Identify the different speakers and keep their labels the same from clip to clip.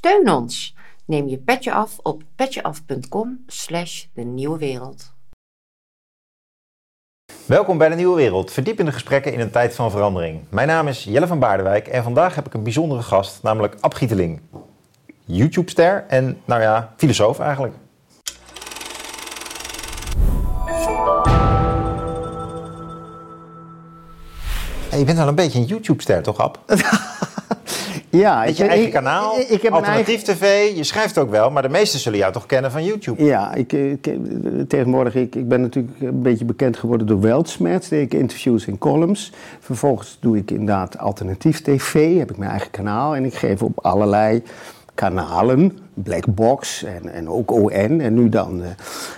Speaker 1: Steun ons. Neem je petje af op petjeaf.com slash de nieuwe wereld.
Speaker 2: Welkom bij de Nieuwe Wereld, verdiepende gesprekken in een tijd van verandering. Mijn naam is Jelle van Baardewijk en vandaag heb ik een bijzondere gast, namelijk Ab Gieteling. YouTube-ster en, nou ja, filosoof eigenlijk. je bent wel een beetje een YouTube-ster, toch, Ab?
Speaker 3: Ja,
Speaker 2: Met je eigen
Speaker 3: ik-
Speaker 2: kanaal,
Speaker 3: ik, ik heb
Speaker 2: alternatief tv, je schrijft ook wel, maar de meesten zullen jou toch kennen van YouTube.
Speaker 3: Ja, ik, tegenwoordig, ik, ik ben natuurlijk een beetje bekend geworden door Weltschmerz. Deed ik interviews en columns. Vervolgens doe ik inderdaad alternatief tv, heb ik mijn eigen kanaal. En ik geef op allerlei kanalen, Blackbox en, en ook ON. En nu dan eh,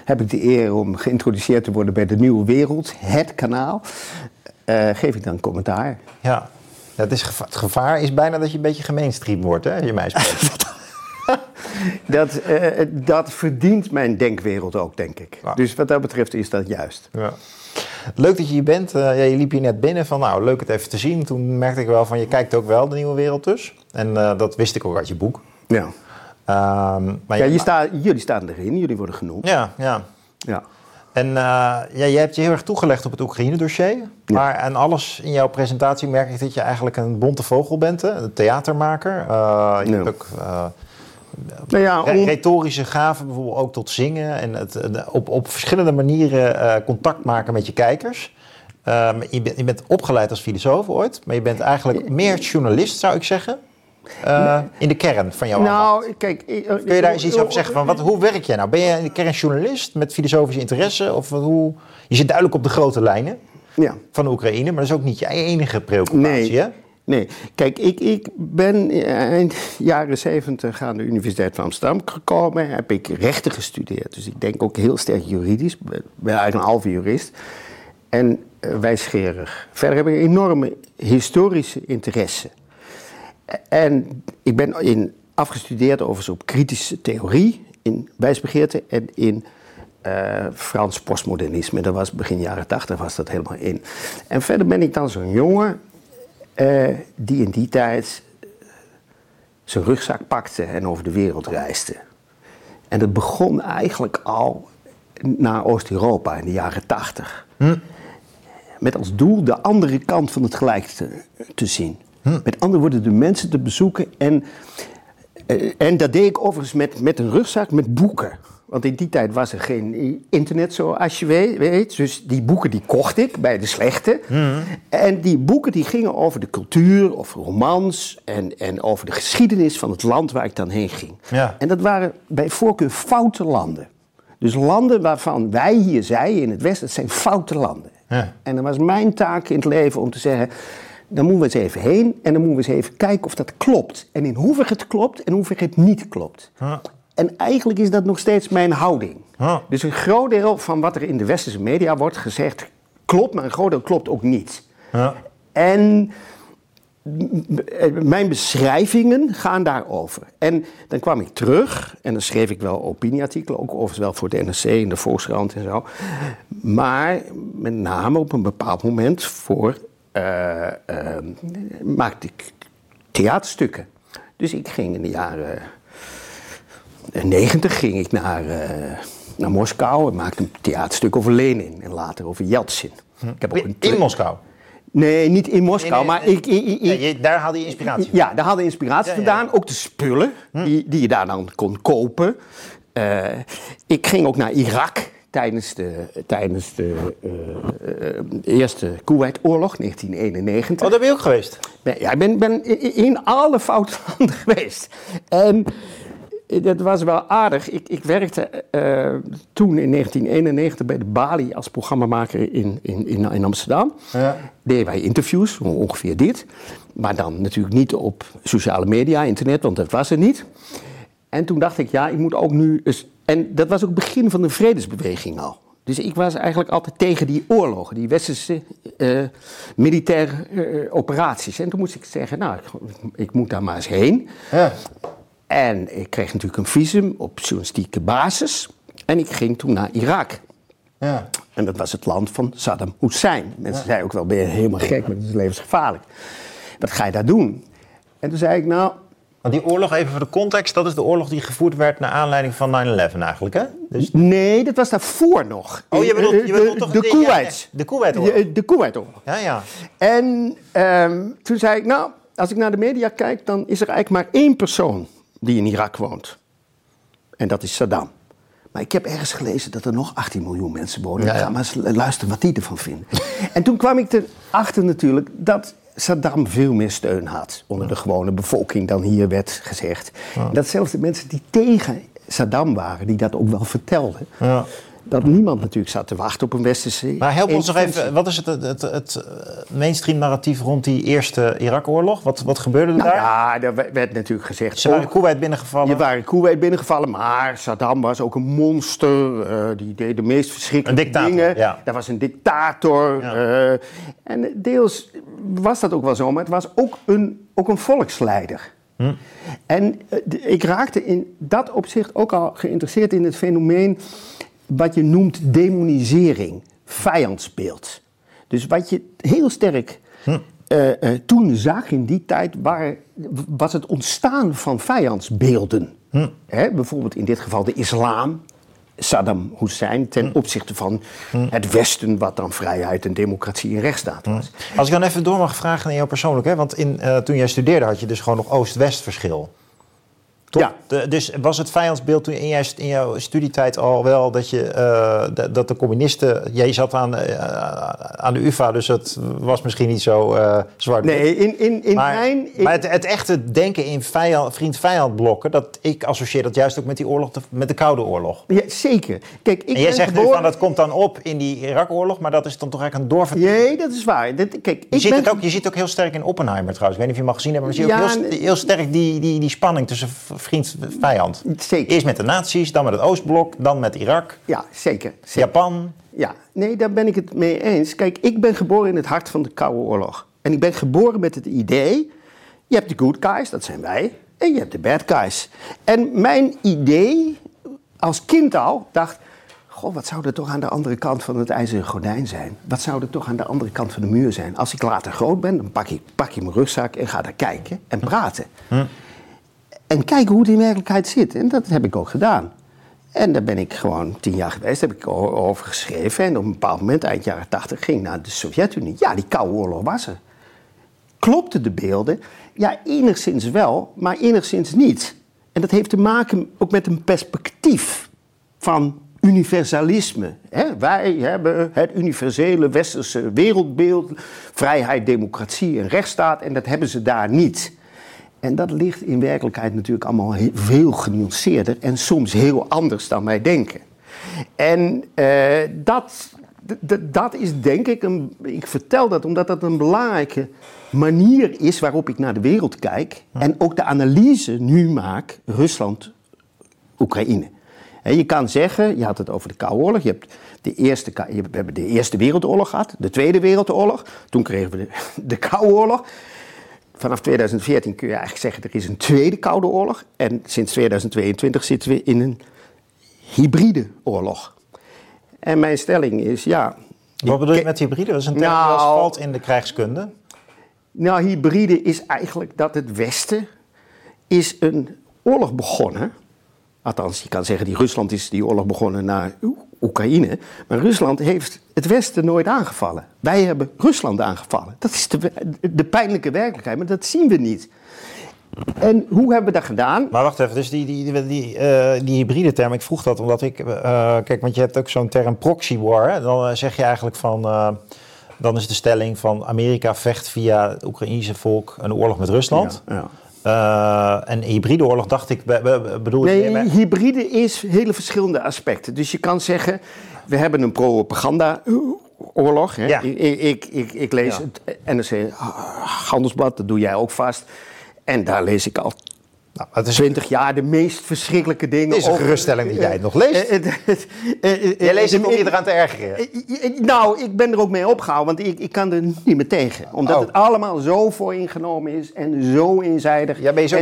Speaker 3: heb ik de eer om geïntroduceerd te worden bij de Nieuwe Wereld, het kanaal. Eh, geef ik dan commentaar.
Speaker 2: Ja. Het, is het gevaar is bijna dat je een beetje gemeenstream wordt, hè, als je mij spreekt.
Speaker 3: Dat, eh, dat verdient mijn denkwereld ook, denk ik. Dus wat dat betreft is dat juist.
Speaker 2: Ja. Leuk dat je hier bent. Eh, ja, je liep hier net binnen van, nou, leuk het even te zien. Toen merkte ik wel van, je kijkt ook wel de nieuwe wereld dus. En eh, dat wist ik ook uit je boek.
Speaker 3: Ja.
Speaker 2: Ehm, maar
Speaker 3: Ja,
Speaker 2: je-
Speaker 3: je sta, jullie staan erin, jullie worden genoemd.
Speaker 2: ja, ja.
Speaker 3: Ja.
Speaker 2: En eh, ja, je hebt je heel erg toegelegd op het Oekraïne-dossier. Maar aan alles in jouw presentatie merk ik dat je eigenlijk een bonte vogel bent. Hè? Een theatermaker. Eh, je hebt ook eh,
Speaker 3: Nou ja, om-
Speaker 2: retorische gaven, bijvoorbeeld ook tot zingen. En het, op, op verschillende manieren contact maken met je kijkers. Ehm, je, bent, je bent opgeleid als filosoof ooit. Maar je bent eigenlijk meer journalist, zou ik zeggen. Eh, in de kern van jouw ambacht.
Speaker 3: nou, kijk... ik-
Speaker 2: Kun je daar eens iets over zeggen? Van wat, hoe werk jij nou? Ben je in de kern journalist met filosofische interesse? Of hoe? Je zit duidelijk op de grote lijnen
Speaker 3: Ja.
Speaker 2: van Oekraïne, maar dat is ook niet je enige preoccupatie,
Speaker 3: Nee.
Speaker 2: hè?
Speaker 3: Nee, kijk, ik, ik ben eind jaren zeventig aan de Universiteit van Amsterdam gekomen. Heb ik rechten gestudeerd. Dus ik denk ook heel sterk juridisch. Ik ben- eigenlijk een halve jurist. En eh, wijsgerig. Verder heb ik een enorme historische interesse. En ik ben in, afgestudeerd overigens op kritische theorie, in wijsbegeerte en in eh, Frans postmodernisme. Dat was begin jaren tachtig was dat helemaal in. En verder ben ik dan zo'n jongen eh, die in die tijd eh, zijn rugzak pakte en over de wereld reisde. En dat begon eigenlijk al naar Oost-Europa in de jaren tachtig. Met als doel de andere kant van het gelijk te, te zien. Met andere woorden, de mensen te bezoeken. En, eh, en dat deed ik overigens met, met een rugzak met boeken. Want in die tijd was er geen internet zoals je weet. Dus die boeken die kocht ik bij de slechte. En die boeken die gingen over de cultuur, over romans en, en over de geschiedenis van het land waar ik dan heen ging.
Speaker 2: Ja.
Speaker 3: En dat waren bij voorkeur foute landen. Dus landen waarvan wij hier zeiden in het Westen, dat zijn foute landen.
Speaker 2: Ja.
Speaker 3: En dan was mijn taak in het leven om te zeggen, dan moeten we eens even heen en dan moeten we eens even kijken of dat klopt. En in hoeverre het klopt en in hoeverre het niet klopt.
Speaker 2: Ja.
Speaker 3: En eigenlijk is dat nog steeds mijn houding. Dus een groot deel van wat er in de westerse media wordt gezegd klopt, maar een groot deel klopt ook niet.
Speaker 2: Ja.
Speaker 3: En mijn beschrijvingen gaan daarover. En dan kwam ik terug en dan schreef ik wel opinieartikelen, ook overigens wel voor de NRC en de Volkskrant en zo. Maar met name op een bepaald moment voor eh, eh, maakte ik theaterstukken. Dus ik ging in de jaren eh, 90 ging ik naar, naar Moskou en maakte een theaterstuk over Lenin en later over Yeltsin. Ik heb ook een
Speaker 2: In Moskou.
Speaker 3: Nee, niet in Moskou,
Speaker 2: Nee, nee,
Speaker 3: maar
Speaker 2: nee.
Speaker 3: ik, ik, ik-
Speaker 2: Ja, je- daar haalde je inspiratie van.
Speaker 3: ja, daar hadden we inspiratie
Speaker 2: Ja, Hm. ja, ja.
Speaker 3: vandaan. Ook de spullen die, die je daar dan kon kopen. Ik ging ook naar Irak tijdens de, tijdens de eh, eh, eerste Kuwait-oorlog, 1991.
Speaker 2: Oh, daar ben je ook geweest.
Speaker 3: Ben- Ja, ik ben, ben in alle foute landen geweest. En eh, dat was wel aardig. Ik, ik werkte toen in 1991 bij de Bali als programmamaker in, in, in, in Amsterdam.
Speaker 2: Ja.
Speaker 3: Deden wij interviews, ongeveer dit. Maar dan natuurlijk niet op sociale media, internet, want dat was er niet. En toen dacht ik, ja, ik moet ook nu eens... En dat was ook het begin van de vredesbeweging al. Dus ik was eigenlijk altijd tegen die oorlogen, die westerse eh, militaire eh, operaties. En toen moest ik zeggen, nou, ik, ik moet daar maar eens heen.
Speaker 2: Ja.
Speaker 3: En ik kreeg natuurlijk een visum op journalistieke basis. En ik ging toen naar Irak.
Speaker 2: Ja.
Speaker 3: En dat was het land van Saddam Hussein. Mensen zeiden ook wel, ben je helemaal gek, maar dat is levensgevaarlijk. Wat ga je daar doen? En toen zei ik, nou,
Speaker 2: Want die oorlog, even voor de context, dat is de oorlog die gevoerd werd naar aanleiding van 9-11 eigenlijk, hè? Dus...
Speaker 3: Nee, dat was daarvoor nog.
Speaker 2: Oh, je bedoelt, je bedoelt
Speaker 3: de,
Speaker 2: toch
Speaker 3: de
Speaker 2: ja,
Speaker 3: Kuwait.
Speaker 2: De Kuwait-oorlog.
Speaker 3: De, de Kuwait-oorlog.
Speaker 2: Ja, ja.
Speaker 3: En ehm, toen zei ik, nou, als ik naar de media kijk, dan is er eigenlijk maar één persoon die in Irak woont. En dat is Saddam. Maar ik heb ergens gelezen dat er nog 18 miljoen mensen wonen.
Speaker 2: Ja.
Speaker 3: Ga maar eens luisteren wat die ervan vinden. en toen kwam ik erachter natuurlijk dat Saddam veel meer steun had onder de gewone bevolking dan hier werd gezegd. En dat zelfs de mensen die tegen Saddam waren, die dat ook wel vertelden.
Speaker 2: Ja.
Speaker 3: Dat niemand natuurlijk zat te wachten op een westerse
Speaker 2: Maar help ons nog even, wat is het, het, het, het eh, mainstream narratief rond die eerste Irak-oorlog? Wat, wat gebeurde er
Speaker 3: Nou
Speaker 2: daar?
Speaker 3: ja, daar werd natuurlijk gezegd.
Speaker 2: Ze waren
Speaker 3: ook-
Speaker 2: Kuwait binnengevallen.
Speaker 3: Je waren Kuwait binnengevallen, maar Saddam was ook een monster. eh, die deed de meest verschrikkelijke
Speaker 2: Een dictator,
Speaker 3: dingen.
Speaker 2: ja.
Speaker 3: Dat was een dictator.
Speaker 2: Ja.
Speaker 3: eh, en deels was dat ook wel zo, maar het was ook een, ook een volksleider.
Speaker 2: Hm.
Speaker 3: En ik raakte in dat opzicht ook al geïnteresseerd in het fenomeen wat je noemt demonisering, vijandsbeeld. Dus wat je heel sterk
Speaker 2: Hm.
Speaker 3: eh, eh, toen zag in die tijd, waar, was het ontstaan van vijandsbeelden.
Speaker 2: Hm.
Speaker 3: Hè, bijvoorbeeld in dit geval de islam, Saddam Hussein, ten
Speaker 2: Hm.
Speaker 3: opzichte van het Westen, wat dan vrijheid en democratie en rechtsstaat was.
Speaker 2: Als ik dan even door mag vragen naar jou persoonlijk, hè? want in, eh, toen jij studeerde had je dus gewoon nog Oost-West verschil.
Speaker 3: Ja.
Speaker 2: De- dus was het vijandsbeeld toen in, jij, in jouw studietijd al wel dat, je, eh, dat- dat de communisten... Jij zat aan, eh, aan de UvA, dus het was misschien niet zo eh zwart.
Speaker 3: Nee, in, in, in
Speaker 2: maar,
Speaker 3: mijn... in-
Speaker 2: maar het, het echte denken in vijand- vriend-vijand blokken... Dat, ik associeer dat juist ook met die oorlog, met de Koude Oorlog.
Speaker 3: ja, zeker. Kijk, ik
Speaker 2: en jij zegt nu
Speaker 3: geboren-
Speaker 2: van dat komt dan op in die Irak-oorlog... maar dat is dan toch eigenlijk een doorvertaling.
Speaker 3: Nee, dat is waar. Dat, kijk,
Speaker 2: Je ziet,
Speaker 3: ben
Speaker 2: het ook, je ziet ook heel sterk in Oppenheimer trouwens. Ik weet niet of je hem al gezien hebt, maar je ziet
Speaker 3: Ja,
Speaker 2: ook heel, heel sterk die, die, die spanning tussen vriend en vijand.
Speaker 3: Zeker.
Speaker 2: Eerst met de nazi's, dan met het Oostblok, dan met Irak,
Speaker 3: Ja, zeker. zeker.
Speaker 2: Japan.
Speaker 3: Ja, nee, daar ben ik het mee eens. Kijk, ik ben geboren in het hart van de Koude Oorlog. En ik ben geboren met het idee: je hebt de good guys, dat zijn wij, en je hebt de bad guys. En mijn idee, als kind al, dacht: Goh, wat zou er toch aan de andere kant van het ijzeren gordijn zijn? Wat zou er toch aan de andere kant van de muur zijn? Als ik later groot ben, dan pak ik, pak ik mijn rugzak en ga daar kijken en praten. En kijken hoe in werkelijkheid zit. En dat heb ik ook gedaan. En daar ben ik gewoon tien jaar geweest, heb ik over geschreven. En op een bepaald moment, eind jaren tachtig, ging naar de Sovjet-Unie. Ja, die Koude Oorlog was er. Klopten de beelden? Ja, enigszins wel, maar enigszins niet. En dat heeft te maken ook met een perspectief van universalisme. Wij hebben het universele westerse wereldbeeld, vrijheid, democratie en rechtsstaat, en dat hebben ze daar niet. En dat ligt in werkelijkheid natuurlijk allemaal veel genuanceerder en soms heel anders dan wij denken. En eh, dat, dat is denk ik, een, ik vertel dat omdat dat een belangrijke manier is waarop ik naar de wereld kijk. En ook de analyse nu maak, Rusland, Oekraïne. Hè, je kan zeggen, je had het over de Koude Oorlog, je hebt de eerste, we hebben de Eerste Wereldoorlog gehad, de Tweede Wereldoorlog, toen kregen we de, de Koude Oorlog. Vanaf 2014 kun je eigenlijk zeggen, er is een tweede Koude Oorlog. En sinds 2022 zitten we in een hybride oorlog. En mijn stelling is, ja...
Speaker 2: Wat bedoel je met hybride? Dat is een term die
Speaker 3: Nou-
Speaker 2: als valt in de krijgskunde.
Speaker 3: Nou, hybride is eigenlijk dat het Westen is een oorlog begonnen. Althans, je kan zeggen, die Rusland is die oorlog begonnen naar Oe- Oekraïne. Maar Rusland heeft het Westen nooit aangevallen. Wij hebben Rusland aangevallen. Dat is de, de pijnlijke werkelijkheid, maar dat zien we niet. En hoe hebben we dat gedaan?
Speaker 2: Maar wacht even, dus die, die, die, die, eh, die hybride term, ik vroeg dat omdat ik... eh, kijk, want je hebt ook zo'n term proxy war. Hè? Dan eh, zeg je eigenlijk van... dan is de stelling van Amerika vecht via het Oekraïnse volk een oorlog met Rusland.
Speaker 3: Ja,
Speaker 2: Eh, en hybride oorlog dacht ik, be- be- bedoel je
Speaker 3: Nee, hybride is hele verschillende aspecten. Dus je kan zeggen, we hebben een propaganda-oorlog. hè.
Speaker 2: Ja.
Speaker 3: Ik, ik, ik, ik lees
Speaker 2: Ja.
Speaker 3: het NRC Handelsblad, dat doe jij ook vast. En daar lees ik al
Speaker 2: Nou, het is,
Speaker 3: 20 jaar de meest verschrikkelijke dingen.
Speaker 2: Het is een geruststelling dat jij het nog leest.
Speaker 3: Eh, eh, eh,
Speaker 2: jij leest het om je eraan te ergeren.
Speaker 3: Nou, ik ben er ook mee opgehouden, want ik, ik kan er niet meer tegen. Omdat
Speaker 2: Oh.
Speaker 3: het allemaal zo vooringenomen is en zo eenzijdig.
Speaker 2: Ja, ben je zo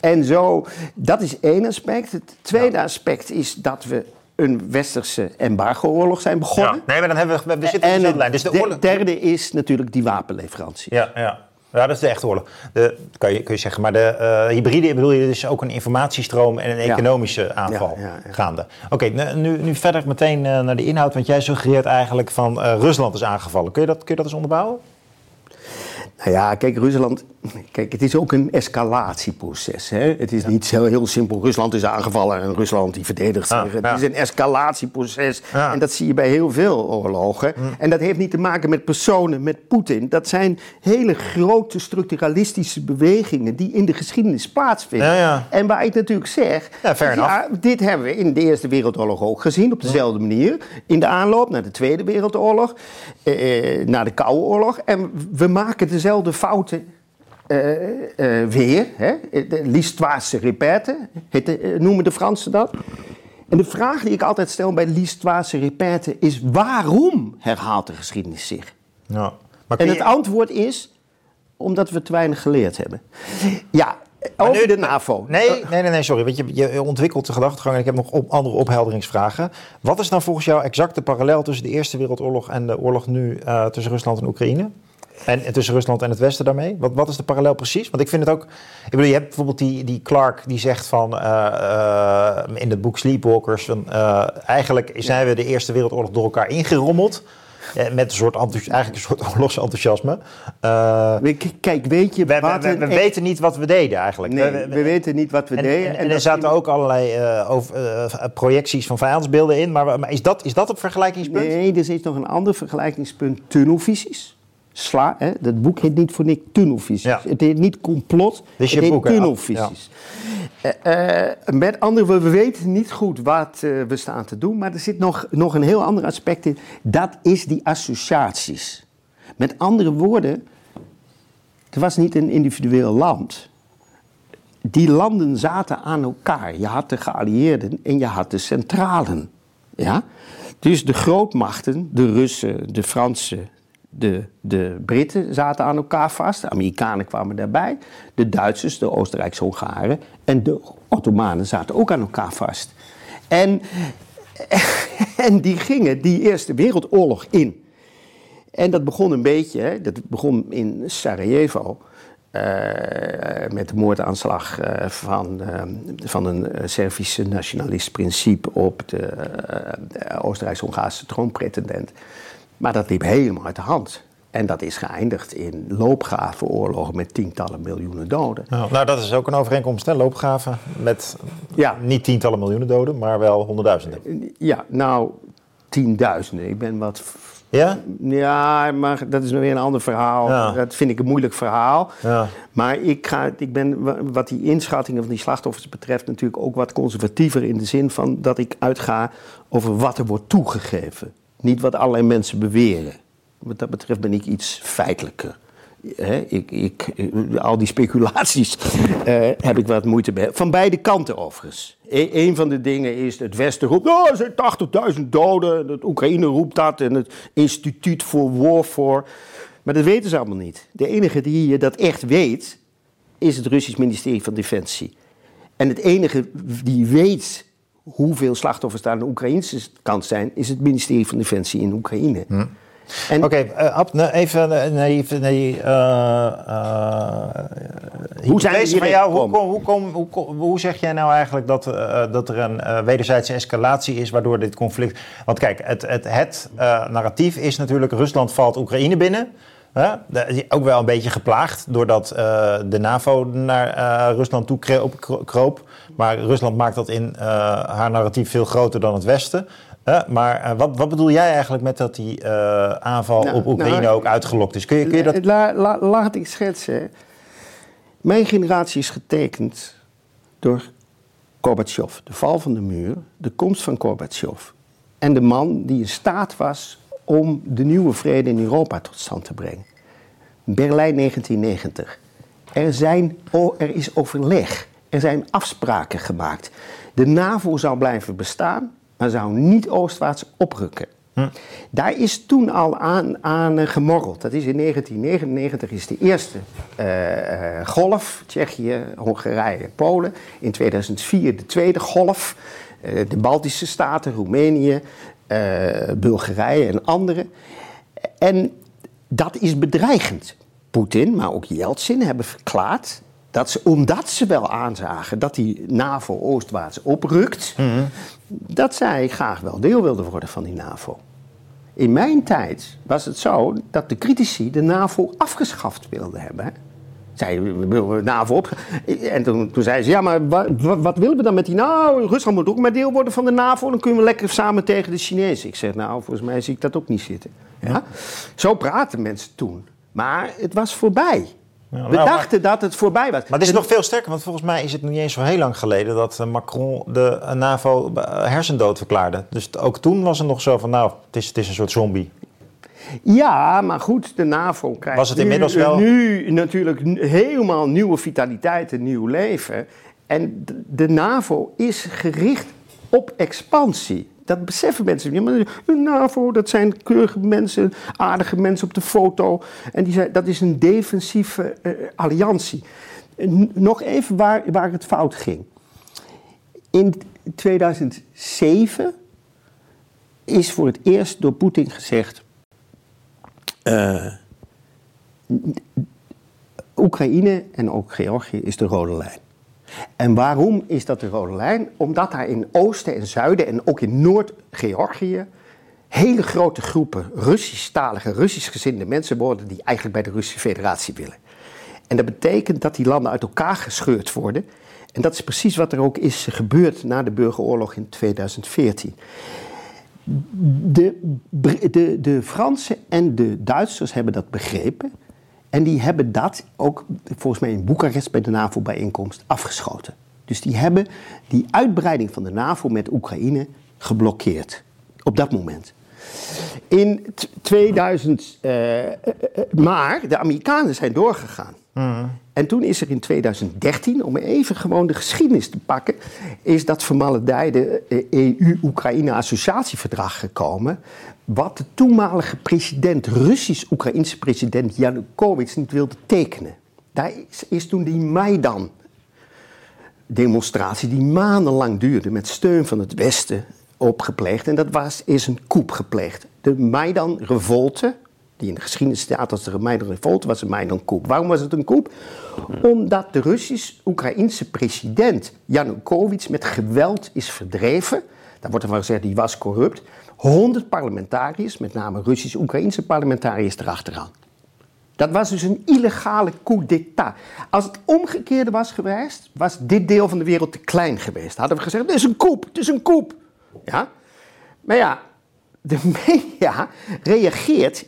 Speaker 3: en, zo, dat is één aspect. Het tweede aspect is dat we een westerse embargo-oorlog zijn begonnen.
Speaker 2: Ja. Nee, maar dan hebben we, we zitten dezelfde
Speaker 3: het
Speaker 2: lijn. Dus de
Speaker 3: de-
Speaker 2: oorlog...
Speaker 3: derde is natuurlijk die wapenleverantie.
Speaker 2: Ja, ja. Ja, dat is de echte oorlog. De, kan, je, kun je zeggen. Maar de eh, hybride bedoel je dus ook een informatiestroom en een
Speaker 3: Ja.
Speaker 2: economische aanval
Speaker 3: Ja, ja, ja.
Speaker 2: gaande. Oké, nu- nu, nu verder meteen eh, naar de inhoud. Want jij suggereert eigenlijk van eh, Rusland is aangevallen. Kun je, dat, kun je dat eens onderbouwen?
Speaker 3: Nou ja, kijk, Rusland. Kijk, het is ook een escalatieproces. Hè? Het is niet zo heel simpel. Rusland is aangevallen en Rusland die verdedigt zich.
Speaker 2: Ah,
Speaker 3: het is een escalatieproces.
Speaker 2: Ja.
Speaker 3: En dat zie je bij heel veel oorlogen. En dat heeft niet te maken met personen, met Poetin. Dat zijn hele grote structuralistische bewegingen die in de geschiedenis plaatsvinden. En waar ik natuurlijk zeg.
Speaker 2: Ja,
Speaker 3: dit hebben we in de Eerste Wereldoorlog ook gezien, op dezelfde manier. In de aanloop naar de Tweede Wereldoorlog, eh, eh, naar de Koude Oorlog. En we maken dezelfde fouten eh, eh, weer. Hè? De l'histoire de- eh, noemen de Fransen dat. En de vraag die ik altijd stel bij l'histoire se répète is: waarom herhaalt de geschiedenis zich?
Speaker 2: Ja. Maar
Speaker 3: En het antwoord is: omdat we te weinig geleerd hebben. Ja, over
Speaker 2: nu-
Speaker 3: de NAVO.
Speaker 2: Nee, nee, nee, nee, sorry. Want je, je ontwikkelt de gedachtegang en ik heb nog op andere ophelderingsvragen. Wat is nou volgens jou exact de parallel tussen de Eerste Wereldoorlog en de oorlog nu tussen Rusland en Oekraïne? En, en tussen Rusland en het Westen daarmee? Wat, wat is de parallel precies? Want ik vind het ook... Ik bedoel, je hebt bijvoorbeeld die, die Clark die zegt van... eh, eh, in het boek Sleepwalkers... Van, eh, eigenlijk zijn we de Eerste Wereldoorlog door elkaar ingerommeld. met een soort, eigenlijk een soort oorlogsenthousiasme.
Speaker 3: K- Kijk, weet je
Speaker 2: we, we, we weten niet wat we deden eigenlijk.
Speaker 3: Nee,
Speaker 2: We- we-
Speaker 3: we weten niet wat we
Speaker 2: en,
Speaker 3: deden.
Speaker 2: en, en er zaten ook allerlei over, projecties van vijandsbeelden in. Maar, maar is, dat, is dat het vergelijkingspunt?
Speaker 3: Nee, er is nog een ander vergelijkingspunt: tunnelvisies. Sla, hè, dat boek heet niet voor niks tunnelvisies.
Speaker 2: Ja.
Speaker 3: Het heet niet complot,
Speaker 2: je
Speaker 3: het heet
Speaker 2: boek,
Speaker 3: tunnelvisies. Eh, eh, met andere woorden, we weten niet goed wat eh, we staan te doen, maar er zit nog, nog een heel ander aspect in. Dat is die associaties. Met andere woorden, er was niet een individueel land. Die landen zaten aan elkaar. Je had de geallieerden en je had de centralen. Ja? Dus de grootmachten, de Russen, de Fransen, de, de Britten zaten aan elkaar vast. De Amerikanen kwamen daarbij. De Duitsers, de Oostenrijkse Hongaren en de Ottomanen zaten ook aan elkaar vast. En, en die gingen die Eerste Wereldoorlog in. En dat begon een beetje, dat begon in Sarajevo. eh, met de moordaanslag eh, van, eh, van een Servische nationalist principe op de eh, Oostenrijks-Hongaarse troonpretendent. Maar dat liep helemaal uit de hand. En dat is geëindigd in loopgravenoorlogen met tientallen miljoenen doden.
Speaker 2: Nou, nou, dat is ook een overeenkomst, hè? Loopgraven. Met
Speaker 3: Ja.
Speaker 2: niet tientallen miljoenen doden, maar wel honderdduizenden.
Speaker 3: Ja, nou, tienduizenden. Ik ben wat
Speaker 2: Ja?
Speaker 3: Ja, maar dat is weer een ander verhaal.
Speaker 2: Ja.
Speaker 3: Dat vind ik een moeilijk verhaal.
Speaker 2: Ja.
Speaker 3: Maar ik, ga, ik ben wa- wat die inschattingen van die slachtoffers betreft natuurlijk ook wat conservatiever in de zin van dat ik uitga over wat er wordt toegegeven. Niet wat allerlei mensen beweren. Wat dat betreft ben ik iets feitelijker. Ik, ik, al die speculaties eh, heb ik wat moeite mee. Van beide kanten overigens. E- een van de dingen is het Westen roept, oh, er zijn 80.000 doden. Het Oekraïne roept dat en het Instituut voor Warfare. Maar dat weten ze allemaal niet. De enige die dat echt weet, is het Russisch ministerie van Defensie. En het enige die weet hoeveel slachtoffers daar aan de Oekraïnse kant zijn, is het ministerie van Defensie in Oekraïne. En
Speaker 2: Oké, eh, Ab, nee, even... even nee, eh, eh,
Speaker 3: Hoe zijn
Speaker 2: van jou, hoe, kom, hoe, kom, hoe, kom- hoe zeg jij nou eigenlijk dat, dat er een wederzijdse escalatie is waardoor dit conflict... Want kijk, het, het, het narratief is natuurlijk Rusland valt Oekraïne binnen... Hè? Ook wel een beetje geplaagd doordat eh, de NAVO naar eh, Rusland toe kroop, kro- kroop. Maar Rusland maakt dat in eh, haar narratief veel groter dan het Westen. Maar wat, wat bedoel jij eigenlijk met dat die aanval
Speaker 3: Nou,
Speaker 2: op Oekraïne
Speaker 3: nou,
Speaker 2: ook uitgelokt is? Kun je, kun je dat...
Speaker 3: La- la- laat ik schetsen. Mijn generatie is getekend door Gorbachev, de val van de muur, de komst van Gorbachev. En de man die in staat was om de nieuwe vrede in Europa tot stand te brengen. Berlijn 1990. Er, zijn, o- er is overleg. Er zijn afspraken gemaakt. De NAVO zou blijven bestaan, maar zou niet oostwaarts oprukken. Daar is toen al aan, aan eh, gemorreld. Dat is in 1999 is de eerste eh, eh, golf, Tsjechië, Hongarije, Polen. In 2004 de tweede golf, de Baltische Staten, Roemenië, Bulgarije en andere. En dat is bedreigend. Poetin, maar ook Yeltsin hebben verklaard dat ze, omdat ze wel aanzagen dat die NAVO oostwaarts oprukt, dat zij graag wel deel wilden worden van die NAVO. In mijn tijd was het zo dat de critici de NAVO afgeschaft wilden hebben. De NAVO op. En toen, toen zei ze: Ja, maar wa- wa- wat, willen we dan met die Nou, Rusland moet ook maar deel worden van de NAVO. Dan kunnen we lekker samen tegen de Chinezen. Ik zeg: Nou, volgens mij zie ik dat ook niet zitten. Ja? Zo praten mensen toen. Maar het was voorbij.
Speaker 2: Ja,
Speaker 3: we
Speaker 2: nou, maar-
Speaker 3: dachten dat het voorbij was.
Speaker 2: Maar het is nog veel sterker, want volgens mij is het niet eens zo heel lang geleden dat eh, Macron de eh, NAVO eh, hersendood verklaarde. Dus ook toen was het nog zo van, nou, het is, het is een soort zombie.
Speaker 3: Ja, maar goed, de NAVO krijgt
Speaker 2: Was het
Speaker 3: nu,
Speaker 2: inmiddels wel-
Speaker 3: nu natuurlijk helemaal nieuwe vitaliteit en nieuw leven. En de NAVO is gericht op expansie. Dat beseffen mensen niet. Maar de NAVO, dat zijn keurige mensen, aardige mensen op de foto. En die zijn, dat is een defensieve eh, alliantie. Nog even waar, waar het fout ging. In 2007 is voor het eerst door Poetin gezegd... Eh, Oekraïne en ook Georgië is de rode lijn. En waarom is dat de rode lijn? Omdat daar in oosten en zuiden en ook in Noord-Georgië hele grote groepen Russisch-talige, Russisch-gezinde mensen worden die eigenlijk bij de Russische Federatie willen. En dat betekent dat die landen uit elkaar gescheurd worden. En dat is precies wat er ook is gebeurd na de burgeroorlog in 2014. De, de, de Fransen en de Duitsers hebben dat begrepen. En die hebben dat ook volgens mij in Boekarest bij de NAVO-bijeenkomst afgeschoten. Dus die hebben die uitbreiding van de NAVO met Oekraïne geblokkeerd. Op dat moment. In t- 2000, eh, eh, maar de Amerikanen zijn doorgegaan. En toen is er in 2013, om even gewoon de geschiedenis te pakken, is dat vermaledijde eh, EU-Oekraïne-associatieverdrag gekomen. Wat de toenmalige president, Russisch-Oekraïnse president Yanukovych niet wilde tekenen. Daar is, is toen die Maidan demonstratie die maandenlang duurde met steun van het Westen opgepleegd. En dat was, is een coup gepleegd. De Maidan-revolte, die in de geschiedenis staat als de Maidan-revolte, was een Maidan-coup. Waarom was het een coup? Omdat de Russisch-Oekraïnse president Yanukovych met geweld is verdreven. Daar wordt ervan gezegd, die was corrupt. 100 parlementariërs, met name Russisch-Oekraïnse parlementariërs, erachteraan. Dat was dus een illegale coup d'etat. Als het omgekeerde was geweest, was dit deel van de wereld te klein geweest. Hadden we gezegd, het is een coup, het is een coup. Ja? Maar ja, de media reageert,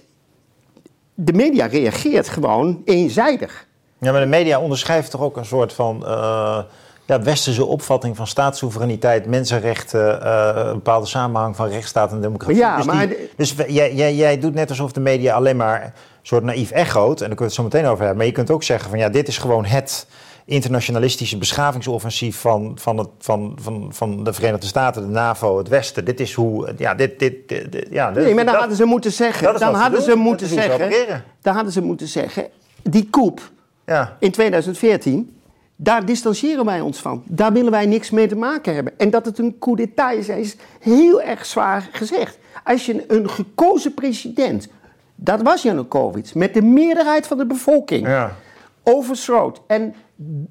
Speaker 3: de media reageert gewoon eenzijdig.
Speaker 2: Ja, maar de media onderschrijft toch ook een soort van eh, ja, westerse opvatting van staatssoevereiniteit, mensenrechten, eh, een bepaalde samenhang van rechtsstaat en democratie.
Speaker 3: Ja,
Speaker 2: dus
Speaker 3: maar
Speaker 2: die-
Speaker 3: de-
Speaker 2: dus jij, jij doet net alsof de media alleen maar een soort naïef echoot, en daar kunnen we het zo meteen over hebben. Maar je kunt ook zeggen van ja, dit is gewoon het internationalistische beschavingsoffensief van, van, het, van, van, van de Verenigde Staten, de NAVO, het Westen. Dit is hoe, ja, dit, dit, dit- dit- ja,
Speaker 3: Nee, maar dan
Speaker 2: dat-
Speaker 3: hadden ze moeten zeggen, dan
Speaker 2: ze
Speaker 3: hadden
Speaker 2: doen.
Speaker 3: ze
Speaker 2: Dat
Speaker 3: moeten zeggen, dan hadden ze moeten zeggen, die coup
Speaker 2: Ja.
Speaker 3: in 2014, daar distancieren wij ons van. Daar willen wij niks mee te maken hebben. En dat het een coup d'etat is, is heel erg zwaar gezegd. Als je een gekozen president, dat was Yanukovych, met de meerderheid van de bevolking,
Speaker 2: Ja.
Speaker 3: Overschroot en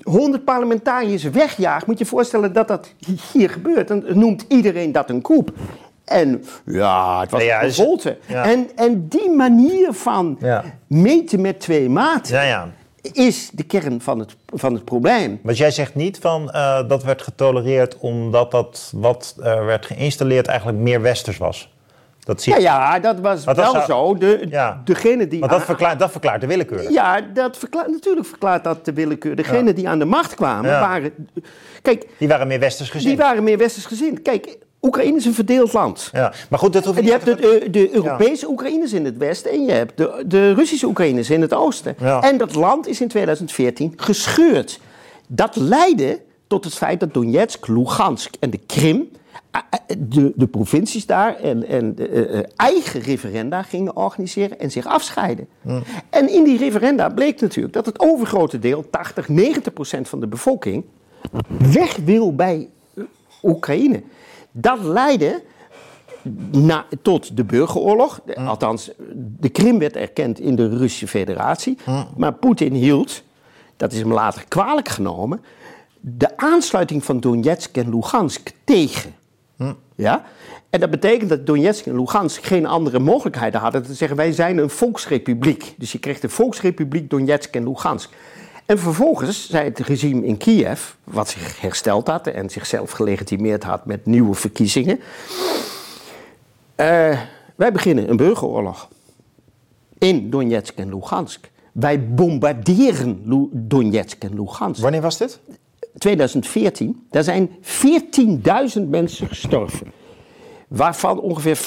Speaker 3: 100 parlementariërs wegjaagt, moet je je voorstellen dat dat hier gebeurt. Dan noemt iedereen dat een coup. En ja, het was
Speaker 2: ja,
Speaker 3: een revolte.
Speaker 2: ja.
Speaker 3: En, en die manier van meten met twee maten is de kern van het, van het probleem.
Speaker 2: Want jij zegt niet van eh, dat werd getolereerd omdat dat wat er werd geïnstalleerd eigenlijk meer westers was. Dat zie
Speaker 3: Ja, ja, dat was
Speaker 2: Maar dat
Speaker 3: wel
Speaker 2: zou-
Speaker 3: zo. De,
Speaker 2: Ja.
Speaker 3: Degene die
Speaker 2: Want dat
Speaker 3: aan-
Speaker 2: verklaart, dat verklaart de willekeur.
Speaker 3: Ja, dat verklaart, natuurlijk verklaart dat de willekeur. Degenen die aan de macht kwamen
Speaker 2: Ja.
Speaker 3: waren... Kijk,
Speaker 2: Die waren meer westers gezien.
Speaker 3: die waren meer westers gezind. Kijk, Oekraïne is een verdeeld land.
Speaker 2: Ja. Maar goed, dat hoef
Speaker 3: En
Speaker 2: je niet
Speaker 3: hebt de, de Europese Oekraïners in het westen en je hebt de, de Russische Oekraïners in het oosten.
Speaker 2: Ja.
Speaker 3: En dat land is in 2014 gescheurd. Dat leidde tot het feit dat Donetsk, Lugansk en de Krim, eh, eh, de, de provincies daar, en, en eh, eh, eigen referenda gingen organiseren en zich afscheiden. En in die referenda bleek natuurlijk dat het overgrote deel, 80, 90 procent van de bevolking, weg wil bij Oekraïne. Dat leidde na, tot de burgeroorlog. De- Althans, de Krim werd erkend in de Russische federatie. Maar Poetin hield, dat is hem later kwalijk genomen, de aansluiting van Donetsk en Lugansk tegen. Ja? En dat betekent dat Donetsk en Lugansk geen andere mogelijkheden hadden. Te zeggen, wij zijn een volksrepubliek. Dus je kreeg de volksrepubliek Donetsk en Lugansk. En vervolgens zei het regime in Kiev, wat zich hersteld had en zichzelf gelegitimeerd had met nieuwe verkiezingen. eh, wij beginnen een burgeroorlog in Donetsk en Lugansk. Wij bombarderen Donetsk en Lugansk.
Speaker 2: Wanneer was dit?
Speaker 3: 2014, daar zijn 14.000 mensen gestorven. Waarvan ongeveer 5.000,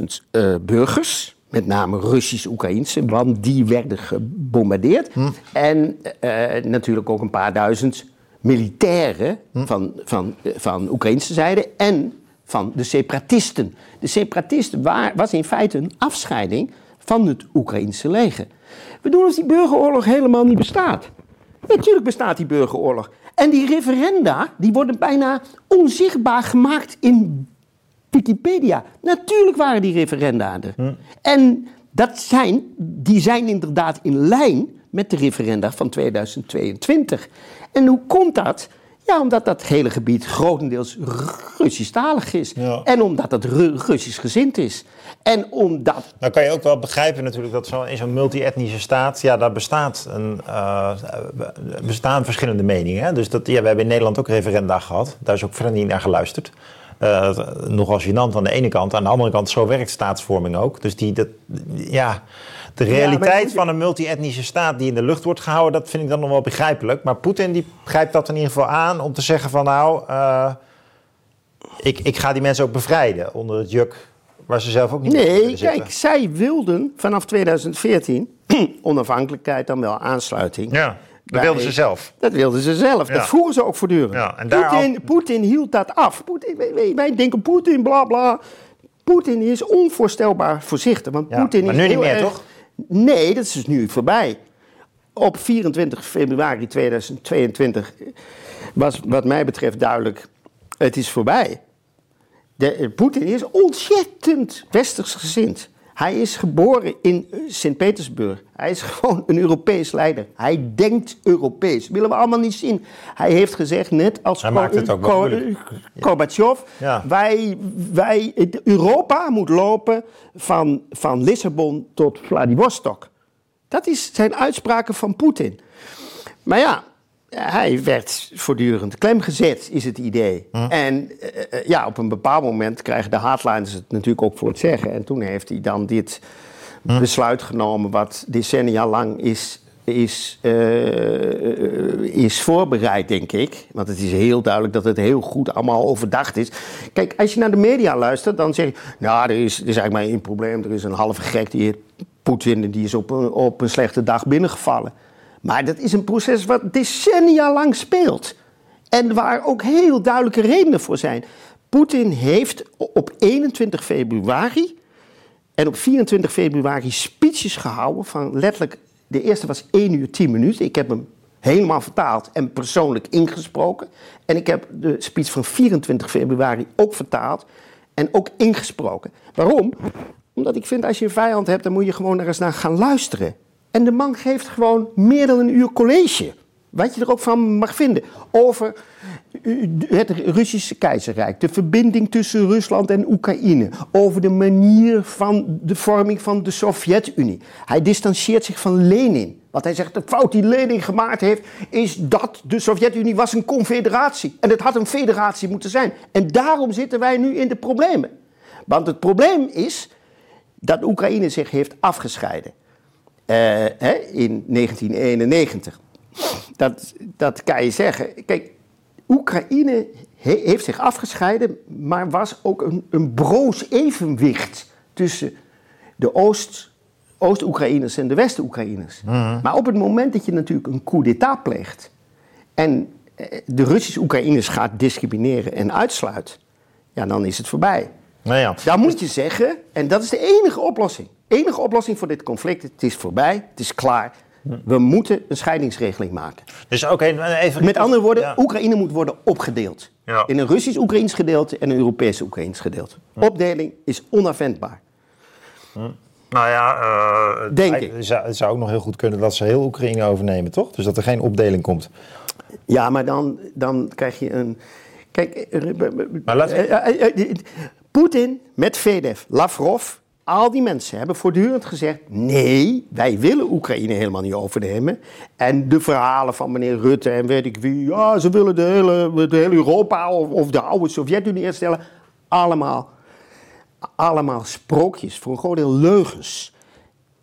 Speaker 3: 6.000 eh, burgers, met name Russisch-Oekraïnse, want die werden gebombardeerd. En eh, natuurlijk ook een paar duizend militairen van, van, eh, van Oekraïnse zijde en van de separatisten. De separatisten wa- was in feite een afscheiding van het Oekraïnse leger. We doen alsof die burgeroorlog helemaal niet bestaat. Natuurlijk bestaat die burgeroorlog. En die referenda, die worden bijna onzichtbaar gemaakt in Wikipedia. Natuurlijk waren die referenda er. En dat zijn, die zijn inderdaad in lijn met de referenda van 2022. En hoe komt dat? Ja, omdat dat hele gebied grotendeels Russisch-talig is.
Speaker 2: Ja.
Speaker 3: En omdat het Ru- Russisch gezind is. En omdat
Speaker 2: Nou kan je ook wel begrijpen natuurlijk dat zo in zo'n multi-etnische staat, ja, daar bestaat een, eh, bestaan verschillende meningen. Hè? Dus dat, ja, we hebben in Nederland ook referenda gehad. Daar is ook verder niet naar geluisterd. Eh, nogal gênant aan de ene kant. Aan de andere kant, zo werkt staatsvorming ook. Dus die, dat, ja, de realiteit van een multi-etnische staat die in de lucht wordt gehouden, dat vind ik dan nog wel begrijpelijk. Maar Poetin die grijpt dat in ieder geval aan om te zeggen van nou, eh, ik, ik ga die mensen ook bevrijden onder het juk waar ze zelf ook niet
Speaker 3: Nee,
Speaker 2: zitten.
Speaker 3: kijk, zij wilden vanaf 2014 onafhankelijkheid dan wel aansluiting.
Speaker 2: Ja, dat wilden ze zelf.
Speaker 3: Dat wilden ze zelf.
Speaker 2: Ja.
Speaker 3: Dat vroegen ze ook voortdurend.
Speaker 2: Ja, en daar
Speaker 3: Poetin,
Speaker 2: al-
Speaker 3: Poetin hield dat af. Poetin, wij, denken Poetin, bla bla. Poetin is onvoorstelbaar voorzichtig. Want
Speaker 2: Ja,
Speaker 3: Poetin
Speaker 2: maar
Speaker 3: is
Speaker 2: nu niet meer,
Speaker 3: erg-
Speaker 2: toch?
Speaker 3: Nee, dat is dus nu voorbij. Op 24 februari 2022 was wat mij betreft duidelijk, het is voorbij. Eh, Poetin is ontzettend westers gezind. Hij is geboren in eh, Sint-Petersburg. Hij is gewoon een Europees leider. Hij denkt Europees. Willen we allemaal niet zien. Hij heeft gezegd, net als
Speaker 2: Hij maakt het ook wel
Speaker 3: Ko-
Speaker 2: moeilijk.
Speaker 3: Gorbachev,
Speaker 2: Ja.
Speaker 3: wij, wij, Europa moet lopen van, van Lissabon tot Vladivostok. Dat is zijn uitspraken van Poetin. Maar ja, hij werd voortdurend klem gezet, is het idee. En eh, eh, ja, op een bepaald moment krijgen de hardliners het natuurlijk ook voor het zeggen. En toen heeft hij dan dit besluit genomen, wat decennia lang is, is, eh, is voorbereid, denk ik. Want het is heel duidelijk dat het heel goed allemaal overdacht is. Kijk, als je naar de media luistert, dan zeg je... Nou, er is, er is eigenlijk maar één probleem. Er is een halve gek die Poetin... en die is op een, op een slechte dag binnengevallen. Maar dat is een proces wat decennia lang speelt. En waar ook heel duidelijke redenen voor zijn. Poetin heeft op 21 februari en op 24 februari speeches gehouden van letterlijk... De eerste was 1 uur 10 minuten. Ik heb hem helemaal vertaald en persoonlijk ingesproken. En ik heb de speech van 24 februari ook vertaald en ook ingesproken. Waarom? Omdat ik vind als je een vijand hebt, dan moet je gewoon er eens naar gaan luisteren. En de man geeft gewoon meer dan een uur college. Wat je er ook van mag vinden. Over uh, het Russische keizerrijk. De verbinding tussen Rusland en Oekraïne. Over de manier van de vorming van de Sovjet-Unie. Hij distancieert zich van Lenin. Want hij zegt, de fout die Lenin gemaakt heeft... is dat de Sovjet-Unie was een confederatie. En het had een federatie moeten zijn. En daarom zitten wij nu in de problemen. Want het probleem is dat Oekraïne zich heeft afgescheiden. Uh, hè, in 1991. Dat, dat kan je zeggen. Kijk, Oekraïne he, heeft zich afgescheiden, maar was ook een, een broos evenwicht tussen de Oost, Oost-Oekraïners en de West-Oekraïners. Mm. Maar op het moment dat je natuurlijk een coup d'état pleegt en de Russische Oekraïners gaat discrimineren en uitsluit, ja, dan is het voorbij.
Speaker 2: Nou ja.
Speaker 3: Dan moet je zeggen, en dat is de enige oplossing. Enige oplossing voor dit conflict. Het is voorbij, het is klaar. We moeten een scheidingsregeling maken.
Speaker 2: Dus okay, even...
Speaker 3: Met andere woorden, ja. Oekraïne moet worden opgedeeld.
Speaker 4: Ja.
Speaker 3: In een Russisch-Oekraïns gedeelte en een Europees-Oekraïns gedeelte. Opdeling is onafwendbaar.
Speaker 4: Nou ja, eh,
Speaker 3: Denk
Speaker 2: Het
Speaker 3: ik.
Speaker 2: zou, het zou ook nog heel goed kunnen dat ze heel Oekraïne overnemen, toch? Dus dat er geen opdeling komt.
Speaker 3: Ja, maar dan, dan krijg je een. Kijk, eh,
Speaker 2: Maar
Speaker 3: eh, eh, eh, Poetin, Medvedev, Lavrov, al die mensen hebben voortdurend gezegd: nee, wij willen Oekraïne helemaal niet overnemen. En de verhalen van meneer Rutte en weet ik wie, ja, ze willen de hele, de hele Europa of, of de oude Sovjet-Unie herstellen. Allemaal, allemaal sprookjes, voor een groot deel leugens.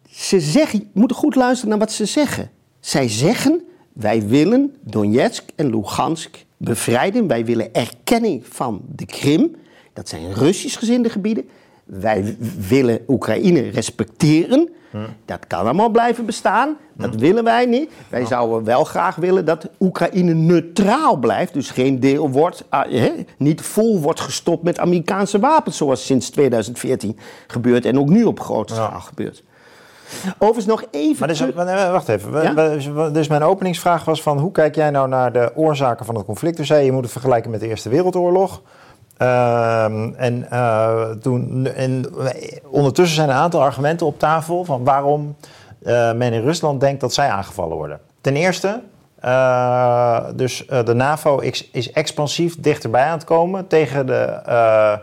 Speaker 3: Ze zeggen, je moet goed luisteren naar wat ze zeggen. Zij zeggen, wij willen Donetsk en Lugansk bevrijden. Wij willen erkenning van de Krim. Dat zijn Russisch gezinde gebieden. Wij willen Oekraïne respecteren. Dat kan allemaal blijven bestaan. Dat willen wij niet. Wij zouden wel graag willen dat Oekraïne neutraal blijft. Dus geen deel wordt, ah, niet vol wordt gestopt met Amerikaanse wapens. Zoals sinds 2014 gebeurt en ook nu op grote schaal gebeurt. Overigens nog even...
Speaker 2: Maar dus, wacht even.
Speaker 3: Ja?
Speaker 2: Dus mijn openingsvraag was van... hoe kijk jij nou naar de oorzaken van het conflict? Toen zei je, je moet het vergelijken met de Eerste Wereldoorlog. Ehm, en, eh, toen, en ondertussen zijn een aantal argumenten op tafel... van waarom eh, men in Rusland denkt dat zij aangevallen worden. Ten eerste, eh, dus de NAVO is, is expansief dichterbij aan het komen... tegen de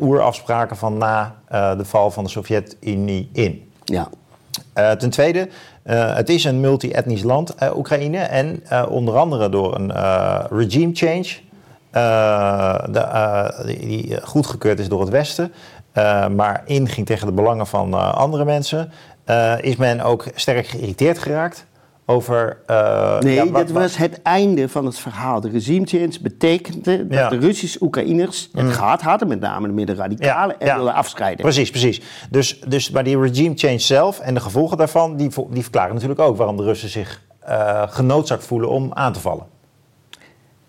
Speaker 2: oerafspraken van na de val van de Sovjet-Unie in.
Speaker 3: Ja.
Speaker 2: Ten tweede, het is een multi-etnisch land, Oekraïne. En onder andere door een regime change, de, eh, die, goedgekeurd is door het Westen, eh, maar inging tegen de belangen van eh, andere mensen, eh, is men ook sterk geïrriteerd geraakt over. eh,
Speaker 3: Nee,
Speaker 2: ja, wat-
Speaker 3: dit was het einde van het verhaal. De regime change betekende dat
Speaker 2: Ja.
Speaker 3: de Russische Oekraïners het gehad hadden, met name de middenradicalen, en wilden afscheiden.
Speaker 2: Precies, precies. Dus, dus, maar die regime change zelf en de gevolgen daarvan, die, die verklaren natuurlijk ook waarom de Russen zich eh genoodzaakt voelen om aan te vallen.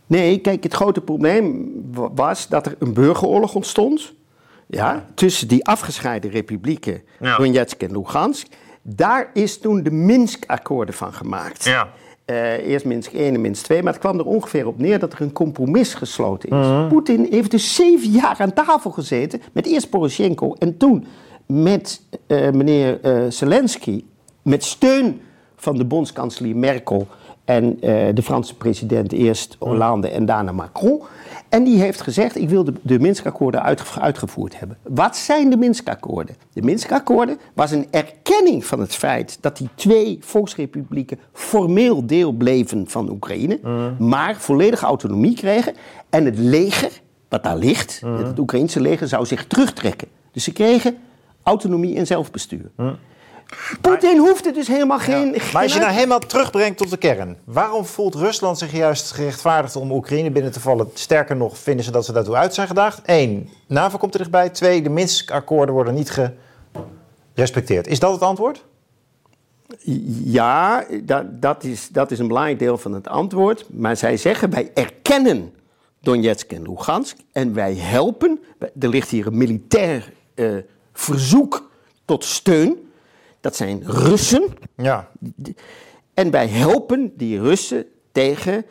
Speaker 3: Nee, kijk, het grote probleem wa- was dat er een burgeroorlog ontstond. Ja, tussen die afgescheiden republieken
Speaker 4: Ja.
Speaker 3: Donetsk en Lugansk. Daar is toen de Minsk-akkoorden van gemaakt.
Speaker 4: Ja.
Speaker 3: Eh, eerst Minsk 1 en Minsk 2, maar het kwam er ongeveer op neer dat er een compromis gesloten is. Poetin heeft dus zeven jaar aan tafel gezeten met eerst Poroshenko en toen met eh, meneer eh, Zelensky, met steun van de bondskanselier Merkel en eh, de Franse president eerst Hollande en daarna Macron. En die heeft gezegd, ik wil de, de Minsk-akkoorden uitge- uitgevoerd hebben. Wat zijn de Minsk-akkoorden? De Minsk-akkoorden was een erkenning van het feit dat die twee volksrepublieken formeel deel bleven van Oekraïne, maar volledige autonomie kregen. En het leger, wat daar ligt, het Oekraïnse leger, zou zich terugtrekken. Dus ze kregen autonomie en zelfbestuur. Poetin hoefde dus helemaal geen...
Speaker 2: Maar
Speaker 3: geen
Speaker 2: als je nou helemaal terugbrengt tot de kern, waarom voelt Rusland zich juist gerechtvaardigd om Oekraïne binnen te vallen? Sterker nog, vinden ze dat ze daartoe uit zijn gedaagd? Eén, NAVO komt er dichtbij. Twee, de Minsk-akkoorden worden niet gerespecteerd. Is dat het antwoord?
Speaker 3: Ja, dat, dat, is, dat is een belangrijk deel van het antwoord. Maar zij zeggen, wij erkennen Donetsk en Lugansk en wij helpen. Er ligt hier een militair eh, verzoek tot steun. Dat zijn Russen.
Speaker 2: Ja.
Speaker 3: En wij helpen die Russen tegen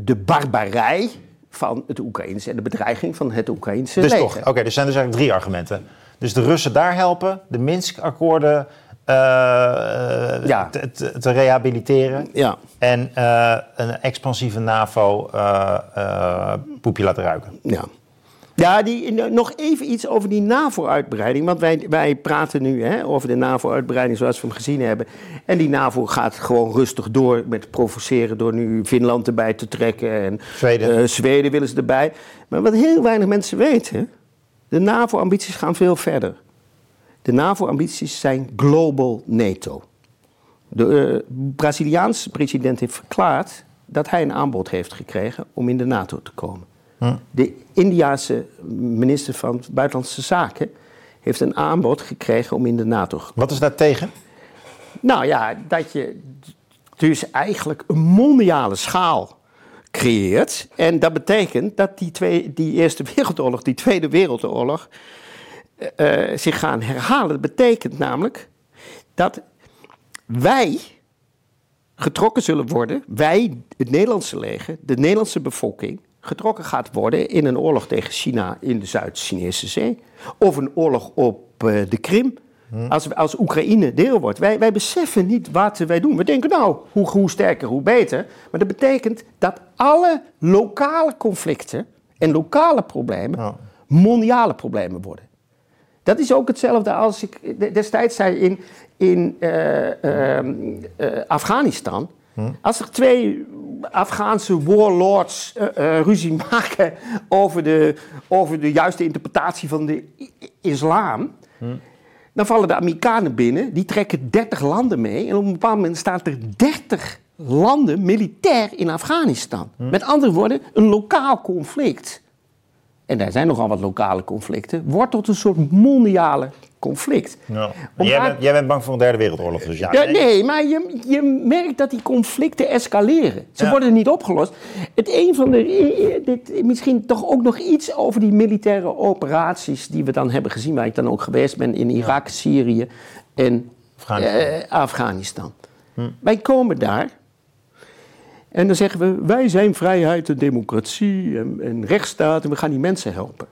Speaker 3: de barbarij van het Oekraïnse en de bedreiging van het Oekraïnse
Speaker 2: Dus
Speaker 3: leger.
Speaker 2: toch, oké, er zijn dus eigenlijk drie argumenten. Dus de Russen daar helpen, de Minsk-akkoorden eh,
Speaker 3: Ja.
Speaker 2: te, te- te rehabiliteren.
Speaker 3: Ja.
Speaker 2: En eh, een expansieve NAVO eh, poepje laten ruiken.
Speaker 3: Ja. Ja, die, nog even iets over die NAVO-uitbreiding. Want wij, wij praten nu hè, over de NAVO-uitbreiding zoals we hem gezien hebben. En die NAVO gaat gewoon rustig door met provoceren door nu Finland erbij te trekken. En
Speaker 2: Zweden.
Speaker 3: eh, Zweden willen ze erbij. Maar wat heel weinig mensen weten, de NAVO-ambities gaan veel verder. De NAVO-ambities zijn global NATO. De eh, Braziliaanse president heeft verklaard dat hij een aanbod heeft gekregen om in de NATO te komen. De Indiase minister van Buitenlandse Zaken heeft een aanbod gekregen om in de NATO te.
Speaker 2: Wat is daar tegen?
Speaker 3: Nou ja, dat je dus eigenlijk een mondiale schaal creëert. En dat betekent dat die, twee, die Eerste Wereldoorlog, die Tweede Wereldoorlog, eh, eh, zich gaan herhalen. Dat betekent namelijk dat wij getrokken zullen worden, wij, het Nederlandse leger, de Nederlandse bevolking, getrokken gaat worden in een oorlog tegen China in de Zuid-Chinese Zee. Of een oorlog op eh, de Krim. Als, als Oekraïne deel wordt. Wij, wij beseffen niet wat wij doen. We denken nou, hoe, hoe sterker, hoe beter. Maar dat betekent dat alle lokale conflicten en lokale problemen mondiale problemen worden. Dat is ook hetzelfde als ik de- destijds zei in, in eh, ehm, eh, Afghanistan. Als er twee Afghaanse warlords eh, eh, ruzie maken over de, over de juiste interpretatie van de islam. Dan vallen de Amerikanen binnen, die trekken 30 landen mee. En op een bepaald moment staan er 30 landen militair in Afghanistan. Met andere woorden, een lokaal conflict en daar zijn nogal wat lokale conflicten, wordt tot een soort mondiale conflict.
Speaker 2: Ja. Jij, bent, jij bent bang voor een derde wereldoorlog, dus ja.
Speaker 3: Ja, nee, maar je, je merkt dat die conflicten escaleren. Ze
Speaker 2: Ja.
Speaker 3: worden niet opgelost. Het een van de. Dit, misschien toch ook nog iets over die militaire operaties die we dan hebben gezien, waar ik dan ook geweest ben in Irak, Syrië en
Speaker 2: Afghanistan.
Speaker 3: eh, Afghanistan. Wij komen daar. En dan zeggen we, wij zijn vrijheid en democratie en, en rechtsstaat en we gaan die mensen helpen.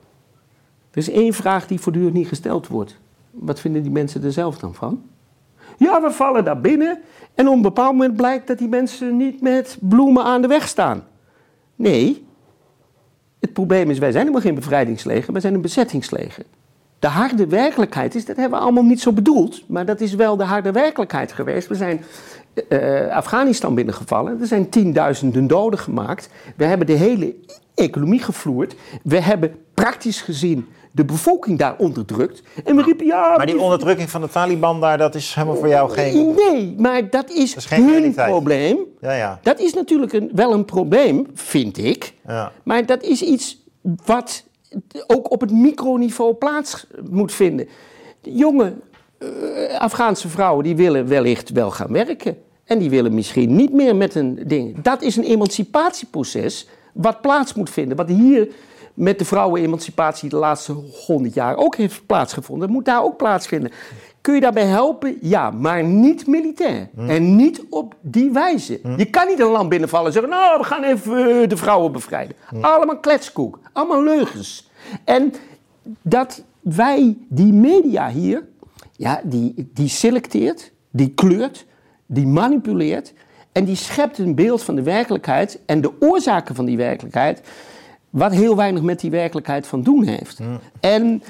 Speaker 3: Er is één vraag die voortdurend niet gesteld wordt. Wat vinden die mensen er zelf dan van? Ja, we vallen daar binnen en op een bepaald moment blijkt dat die mensen niet met bloemen aan de weg staan. Nee, het probleem is, wij zijn helemaal geen bevrijdingsleger, wij zijn een bezettingsleger. De harde werkelijkheid is, dat hebben we allemaal niet zo bedoeld, maar dat is wel de harde werkelijkheid geweest. We zijn eh, Afghanistan binnengevallen, er zijn tienduizenden doden gemaakt. We hebben de hele economie gevloerd. We hebben praktisch gezien de bevolking daar onderdrukt. En we riepen, ja...
Speaker 2: Maar die onderdrukking van de Taliban daar, dat is helemaal voor jou geen...
Speaker 3: Nee, maar dat is,
Speaker 2: is geen
Speaker 3: hun
Speaker 2: realiteit.
Speaker 3: probleem.
Speaker 2: Ja, ja.
Speaker 3: Dat is natuurlijk een, wel een probleem, vind ik.
Speaker 2: Ja.
Speaker 3: Maar dat is iets wat ook op het microniveau plaats moet vinden. De eh, Afghaanse vrouwen die willen wellicht wel gaan werken. En die willen misschien niet meer met een ding. Dat is een emancipatieproces wat plaats moet vinden. Wat hier met de vrouwenemancipatie de laatste honderd jaar ook heeft plaatsgevonden. Moet daar ook plaatsvinden. Kun je daarbij helpen? Ja, maar niet militair. En niet op die wijze. Je kan niet een land binnenvallen en zeggen... nou, we gaan even eh, de vrouwen bevrijden. Allemaal kletskoek. Allemaal leugens. En dat wij die media hier... Ja, die, die selecteert, die kleurt, die manipuleert... en die schept een beeld van de werkelijkheid... en de oorzaken van die werkelijkheid... wat heel weinig met die werkelijkheid van doen heeft. En...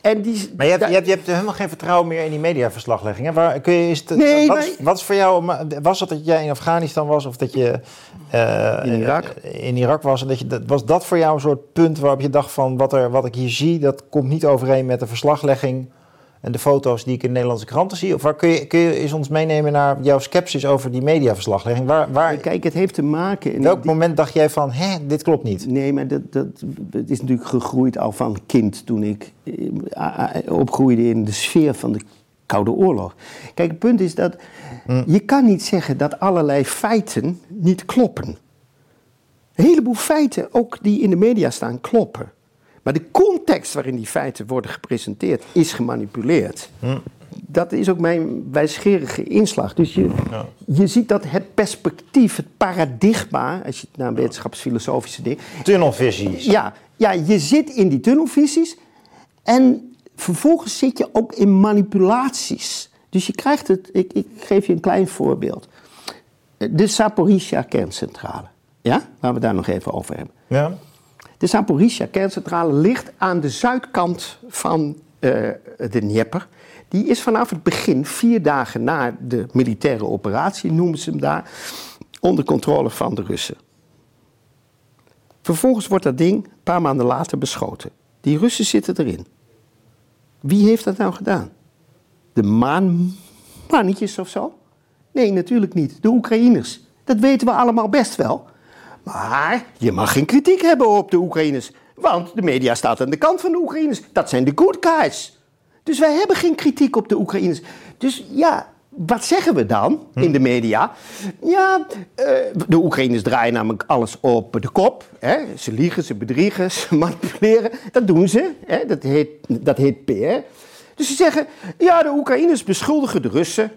Speaker 3: En die,
Speaker 2: Maar je hebt, je, hebt, je hebt helemaal geen vertrouwen meer in die mediaverslaglegging. Hè? Waar, kun je, is het,
Speaker 3: Nee,
Speaker 2: wat,
Speaker 3: maar-
Speaker 2: is- wat is voor jou... Was het dat jij in Afghanistan was of dat je eh,
Speaker 3: In Irak.
Speaker 2: eh, in Irak was? En dat je, dat, was dat voor jou een soort punt waarop je dacht van... Wat, er, wat ik hier zie, dat komt niet overeen met de verslaglegging... en de foto's die ik in de Nederlandse kranten zie? Of waar kun je, kun je eens ons meenemen naar jouw sceptisch over die mediaverslaglegging? Waar, waar,
Speaker 3: Kijk, het heeft te maken... en
Speaker 2: welk
Speaker 3: die-
Speaker 2: moment dacht jij van, hè, dit klopt niet?
Speaker 3: Nee, maar dat, dat, het is natuurlijk gegroeid al van kind toen ik eh, opgroeide in de sfeer van de Koude Oorlog. Kijk, het punt is dat je kan niet zeggen dat allerlei feiten niet kloppen. Een heleboel feiten, ook die in de media staan, kloppen. Maar de context waarin die feiten worden gepresenteerd is gemanipuleerd. Dat is ook mijn wijsgerige inslag. Dus je, je ziet dat het perspectief, het paradigma, als je het naar een wetenschapsfilosofische ding,
Speaker 2: Tunnelvisies.
Speaker 3: ja, ja, je zit in die tunnelvisies en vervolgens zit je ook in manipulaties. Dus je krijgt het, ik, ik geef je een klein voorbeeld. De Zaporizhia kerncentrale, ja, waar we daar nog even over hebben.
Speaker 2: Ja?
Speaker 3: De Zaporizhia kerncentrale ligt aan de zuidkant van eh, de Dnieper. Die is vanaf het begin, vier dagen na de militaire operatie, noemen ze hem daar, onder controle van de Russen. Vervolgens wordt dat ding een paar maanden later beschoten. Die Russen zitten erin. Wie heeft dat nou gedaan? De maanmannetjes of zo? Nee, natuurlijk niet. De Oekraïners. Dat weten we allemaal best wel. Maar je mag geen kritiek hebben op de Oekraïners. Want de media staat aan de kant van de Oekraïners. Dat zijn de good guys. Dus wij hebben geen kritiek op de Oekraïners. Dus ja, wat zeggen we dan in de media? Ja, eh, de Oekraïners draaien namelijk alles op de kop. Ze liegen, ze bedriegen, ze manipuleren. Dat doen ze. Dat, heet, dat heet PR. Dus ze zeggen, ja, de Oekraïners beschuldigen de Russen.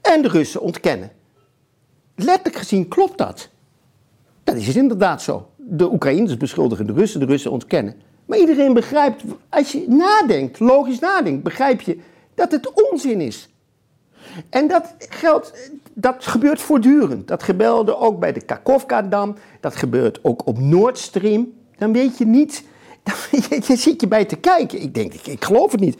Speaker 3: En de Russen ontkennen. Letterlijk gezien klopt dat. Dat is inderdaad zo. de Oekraïners beschuldigen de Russen, de Russen ontkennen. Maar iedereen begrijpt, als je nadenkt, logisch nadenkt, begrijp je dat het onzin is. En dat geldt, dat gebeurt voortdurend. Dat gebeurde ook bij de Kakovka-dam, dat gebeurt ook op Nord Stream. Dan weet je niet, dan je, zit je bij te kijken. Ik denk, ik, ik geloof het niet.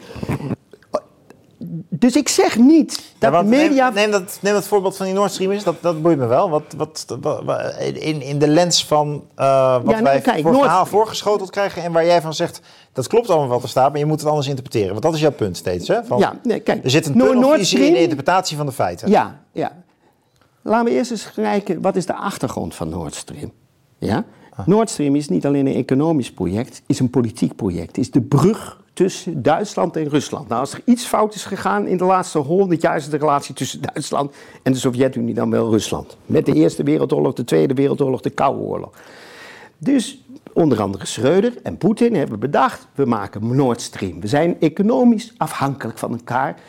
Speaker 3: Dus ik zeg niet dat
Speaker 2: Ja,
Speaker 3: media...
Speaker 2: Neem, neem, dat, neem dat voorbeeld van die Nord Stream eens, dat, dat boeit me wel. Wat, wat, wat- in, in de lens van eh, wat
Speaker 3: Ja, nee,
Speaker 2: wij
Speaker 3: kijk,
Speaker 2: voor verhaal voorgeschoteld krijgen en waar jij van zegt, dat klopt allemaal wat er staat, maar je moet het anders interpreteren. Want dat is jouw punt steeds, hè? Van,
Speaker 3: Ja, nee, kijk,
Speaker 2: er zit een
Speaker 3: Noord-
Speaker 2: in de interpretatie van de feiten.
Speaker 3: Ja, ja. Laten we eerst eens kijken, wat is de achtergrond van Nord Stream? Ja? Nord Stream is niet alleen een economisch project, is een politiek project. Is de brug tussen Duitsland en Rusland. Nou, als er iets fout is gegaan in de laatste honderd jaar... is de relatie tussen Duitsland en de Sovjet-Unie dan wel Rusland. Met de Eerste Wereldoorlog, de Tweede Wereldoorlog, de Koude Oorlog. Dus onder andere Schreuder en Poetin hebben bedacht... we maken Nord Stream. We zijn economisch afhankelijk van elkaar.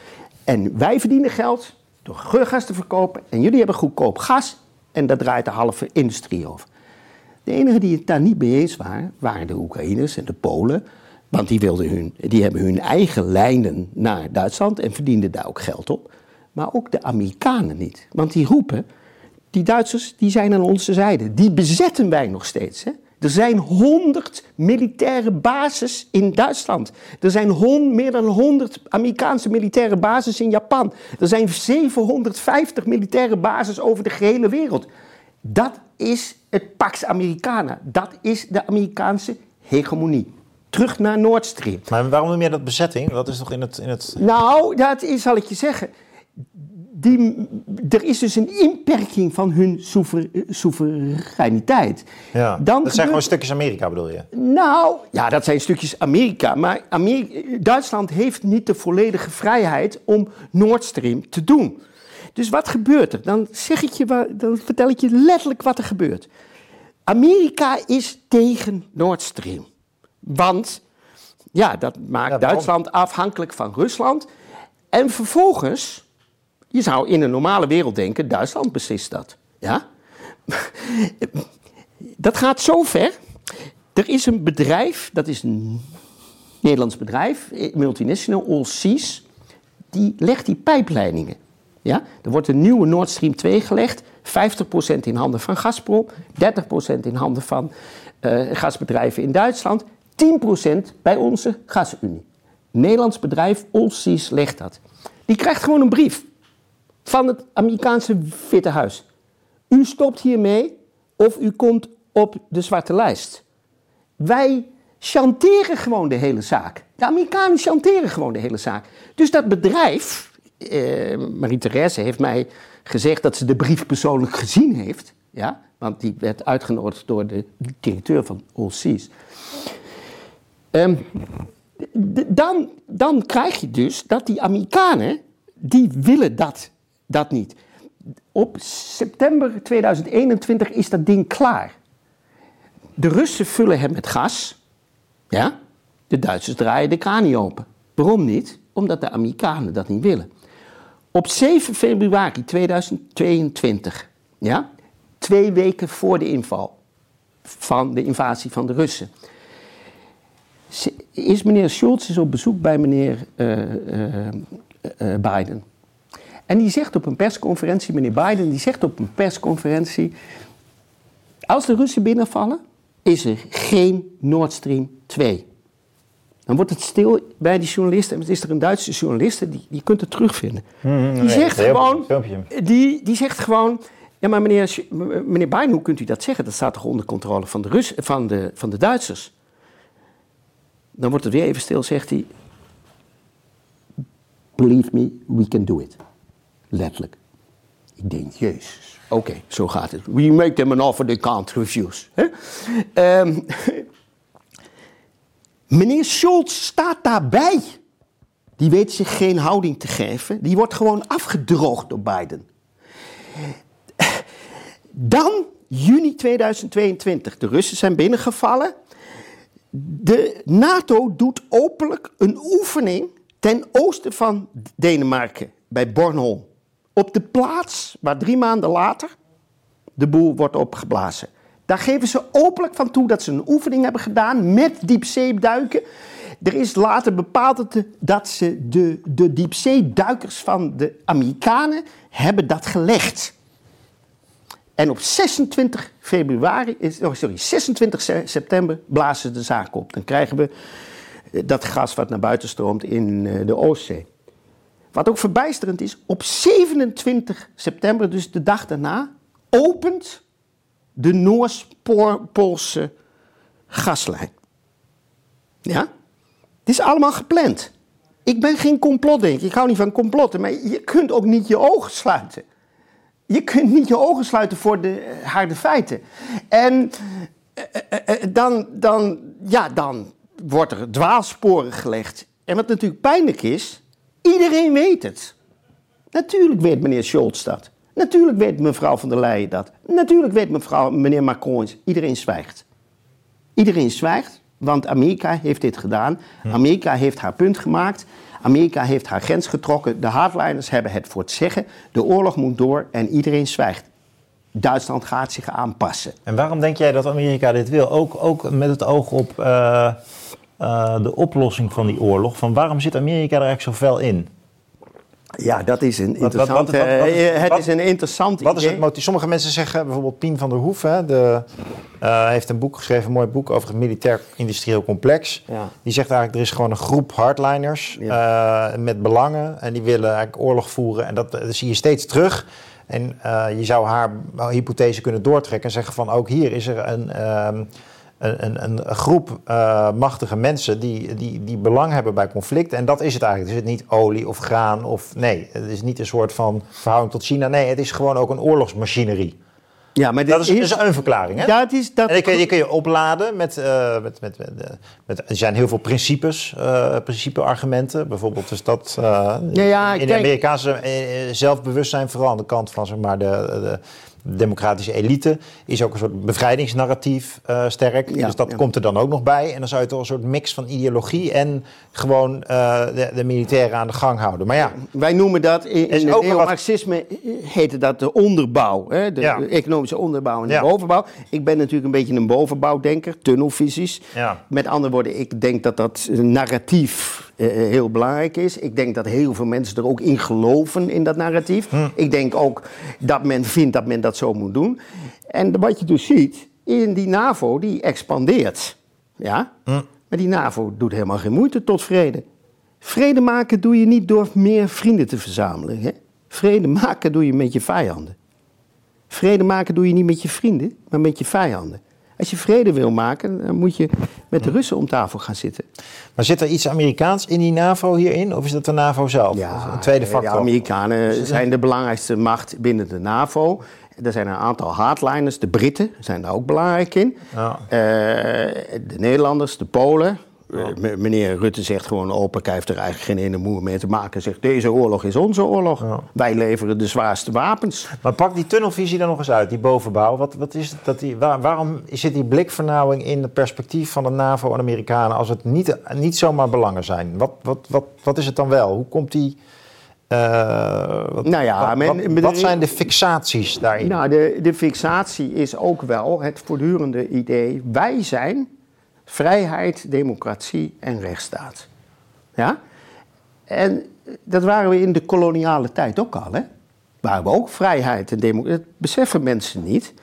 Speaker 3: En wij verdienen geld door geurgas te verkopen... en jullie hebben goedkoop gas en daar draait de halve industrie over. De enigen die het daar niet mee eens waren, waren de Oekraïners en de Polen. Want die, wilden hun, die hebben hun eigen lijnen naar Duitsland en verdienden daar ook geld op. Maar ook de Amerikanen niet. Want die roepen, die Duitsers die zijn aan onze zijde. Die bezetten wij nog steeds. Hè? Er zijn 100 militaire bases in Duitsland. Er zijn hon- meer dan 100 Amerikaanse militaire bases in Japan. Er zijn 750 militaire bases over de gehele wereld. Dat is het Pax Americana. Dat is de Amerikaanse hegemonie. Terug naar Nord Stream.
Speaker 2: Maar waarom noem jij dat bezetting? Dat is toch in het... In het...
Speaker 3: Nou, dat is, zal ik je zeggen. Die, er is dus een inperking van hun soever- soevereiniteit.
Speaker 2: Ja, dat
Speaker 3: Dan
Speaker 2: zijn
Speaker 3: gebeurt-
Speaker 2: gewoon stukjes Amerika bedoel je?
Speaker 3: Nou, ja, dat zijn stukjes Amerika. Maar Ameri- Duitsland heeft niet de volledige vrijheid om Nord Stream te doen. Dus wat gebeurt er? Dan, zeg ik je, dan vertel ik je letterlijk wat er gebeurt. Amerika is tegen Nord Stream. Want ja, dat maakt? Duitsland afhankelijk van Rusland. En vervolgens, je zou in een normale wereld denken, Duitsland beslist dat. Ja? Dat gaat zo ver. Er is een bedrijf, dat is een Nederlands bedrijf, multinational, Allseas, die legt die pijpleidingen. Ja? Er wordt een nieuwe Nord Stream 2 gelegd, 50% in handen van Gazprom, 30% in handen van eh, gasbedrijven in Duitsland, 10% bij onze gasunie. Nederlands bedrijf Allseas legt dat. Die krijgt gewoon een brief van het Amerikaanse Witte Huis. U stopt hiermee of u komt op de zwarte lijst. Wij chanteren gewoon de hele zaak. De Amerikanen chanteren gewoon de hele zaak. Dus dat bedrijf, eh, Marie-Therese heeft mij gezegd dat ze de brief persoonlijk gezien heeft. Ja, want die werd uitgenodigd door de directeur van Allseas. Ehm, dan, dan krijg je dus dat die Amerikanen, die willen dat, dat niet. Op september 2021 is dat ding klaar. De Russen vullen hem met gas. Ja? De Duitsers draaien de kraan niet open. Waarom niet? Omdat de Amerikanen dat niet willen. Op 7 februari 2022, ja? twee weken voor de inval van de invasie van de Russen, is meneer Scholz is op bezoek bij meneer eh, Biden. En die zegt op een persconferentie, meneer Biden, die zegt op een persconferentie, als de Russen binnenvallen, is er geen Nord Stream 2. Dan wordt het stil bij die journalisten. En het is er een Duitse journaliste, die, die kunt het terugvinden. die, zegt gewoon, die, die zegt gewoon... Ja, maar meneer, meneer Biden, hoe kunt u dat zeggen? Dat staat toch onder controle van de, Rus, van de, van de Duitsers? Dan wordt het weer even stil, zegt hij... Believe me, we can do it. Letterlijk. Ik denk, jezus. Oké, zo gaat het. We make them an offer they can't refuse. Ehm, meneer Scholz staat daarbij. Die weet zich geen houding te geven. Die wordt gewoon afgedroogd door Biden. Dan juni 2022. De Russen zijn binnengevallen. De NATO doet openlijk een oefening ten oosten van Denemarken, bij Bornholm. Op de plaats waar drie maanden later de boel wordt opgeblazen. Daar geven ze openlijk van toe dat ze een oefening hebben gedaan met diepzeeduiken. Er is later bepaald dat, ze de, de diepzeeduikers van de Amerikanen hebben dat gelegd. En op 26 februari, oh sorry, 26 se- september blazen ze de zaak op. Dan krijgen we eh, dat gas wat naar buiten stroomt in eh, de Oostzee. Wat ook verbijsterend is, op 27 september, dus de dag daarna, opent de Noors-Poolse gaslijn. Ja? Het is allemaal gepland. Ik ben geen complotdenker, ik hou niet van complotten, maar je kunt ook niet je ogen sluiten. Je kunt niet je ogen sluiten voor de eh, harde feiten. En eh, eh, dan, dan, ja, dan wordt er dwaalsporen gelegd. En wat natuurlijk pijnlijk is, iedereen weet het. Natuurlijk weet meneer Scholz dat. Natuurlijk weet mevrouw van der Leyen dat. Natuurlijk weet mevrouw, meneer Macron. Iedereen zwijgt. Iedereen zwijgt, want Amerika heeft dit gedaan. Amerika heeft haar punt gemaakt. Amerika heeft haar grens getrokken. De hardliners hebben het voor het zeggen. De oorlog moet door en iedereen zwijgt. Duitsland gaat zich aanpassen.
Speaker 2: En waarom denk jij dat Amerika dit wil? Ook, ook met het oog op eh, eh, de oplossing van die oorlog. Van waarom zit Amerika er eigenlijk zo fel in?
Speaker 3: Ja, dat is een interessant.
Speaker 2: wat- wat- wat is-
Speaker 3: eh, het is een interessant
Speaker 2: Wat is
Speaker 3: idee.
Speaker 2: het motief? Sommige mensen zeggen, bijvoorbeeld Pien van der Hoef, hè, de, eh, heeft een boek geschreven, een mooi boek over het militair-industrieel complex.
Speaker 3: Ja.
Speaker 2: Die zegt eigenlijk, er is gewoon een groep hardliners eh, met belangen en die willen eigenlijk oorlog voeren. En dat, dat zie je steeds terug. En je zou haar hypothese kunnen doortrekken en zeggen van ook hier is er een, ehm, een, een, een groep eh, machtige mensen die, die, die belang hebben bij conflict. En dat is het eigenlijk. Het is niet olie of graan of nee, het is niet een soort van verhouding tot China. Nee, het is gewoon ook een oorlogsmachinerie.
Speaker 3: Ja, maar dit
Speaker 2: Dat is, is een verklaring, hè?
Speaker 3: Ja, het is dat.
Speaker 2: En die kun, je, die kun je opladen met, eh, met, met, met, met- Er zijn heel veel principes, eh principe-argumenten. Bijvoorbeeld is dat eh,
Speaker 3: Ja, ja,
Speaker 2: in het Amerikaanse zelfbewustzijn, vooral aan de kant van zeg maar, de, de democratische elite, is ook een soort bevrijdingsnarratief eh, sterk.
Speaker 3: Ja,
Speaker 2: dus dat
Speaker 3: ja.
Speaker 2: komt er dan ook nog bij. En dan zou je toch een soort mix van ideologie en gewoon eh, de, de militairen aan de gang houden. Maar ja,
Speaker 3: Wij noemen dat in, in het
Speaker 2: wat-
Speaker 3: neomarxisme heette dat de onderbouw. Hè? De,
Speaker 2: Ja.
Speaker 3: de economische onderbouw en de bovenbouw. Ik ben natuurlijk een beetje een bovenbouwdenker, tunnelvisies.
Speaker 2: Ja.
Speaker 3: Met andere woorden, ik denk dat dat narratief eh, heel belangrijk is. Ik denk dat heel veel mensen er ook in geloven in dat narratief.
Speaker 2: Hm.
Speaker 3: Ik denk ook dat men vindt dat men dat zo moet doen. En wat je dus ziet, in die NAVO, die expandeert. Ja?
Speaker 2: Hm.
Speaker 3: Maar die NAVO doet helemaal geen moeite tot vrede. Vrede maken doe je niet door meer vrienden te verzamelen. Hè? Vrede maken doe je met je vijanden. Vrede maken doe je niet met je vrienden, maar met je vijanden. Als je vrede wil maken, dan moet je met de Russen om tafel gaan zitten.
Speaker 2: maar zit er iets Amerikaans in die NAVO hierin? Of is dat de NAVO zelf? Is een tweede
Speaker 3: de
Speaker 2: factor.
Speaker 3: Amerikanen zijn de belangrijkste macht binnen de NAVO. Er zijn een aantal hardliners, de Britten zijn daar ook belangrijk in.
Speaker 2: Ja.
Speaker 3: Eh, de Nederlanders, de Polen. Eh, meneer Rutte zegt gewoon open, hij heeft er eigenlijk geen ene moer mee te maken. Zegt, deze oorlog is onze oorlog. Wij leveren de zwaarste wapens.
Speaker 2: Maar pak die tunnelvisie dan nog eens uit, die bovenbouw. Wat, wat is het dat die, waar- waarom zit die blikvernauwing in het perspectief van de NAVO en Amerikanen als het niet, niet zomaar belangen zijn? Wat, wat, wat, wat is het dan wel? Hoe komt die. eh, wat,
Speaker 3: Nou ja,
Speaker 2: wat,
Speaker 3: men-
Speaker 2: wat, wat zijn de fixaties daarin?
Speaker 3: Nou, de, de fixatie is ook wel het voortdurende idee: wij zijn vrijheid, democratie en rechtsstaat. Ja? En dat waren we in de koloniale tijd ook al, hè? Waren we ook vrijheid en democratie. Dat beseffen mensen niet.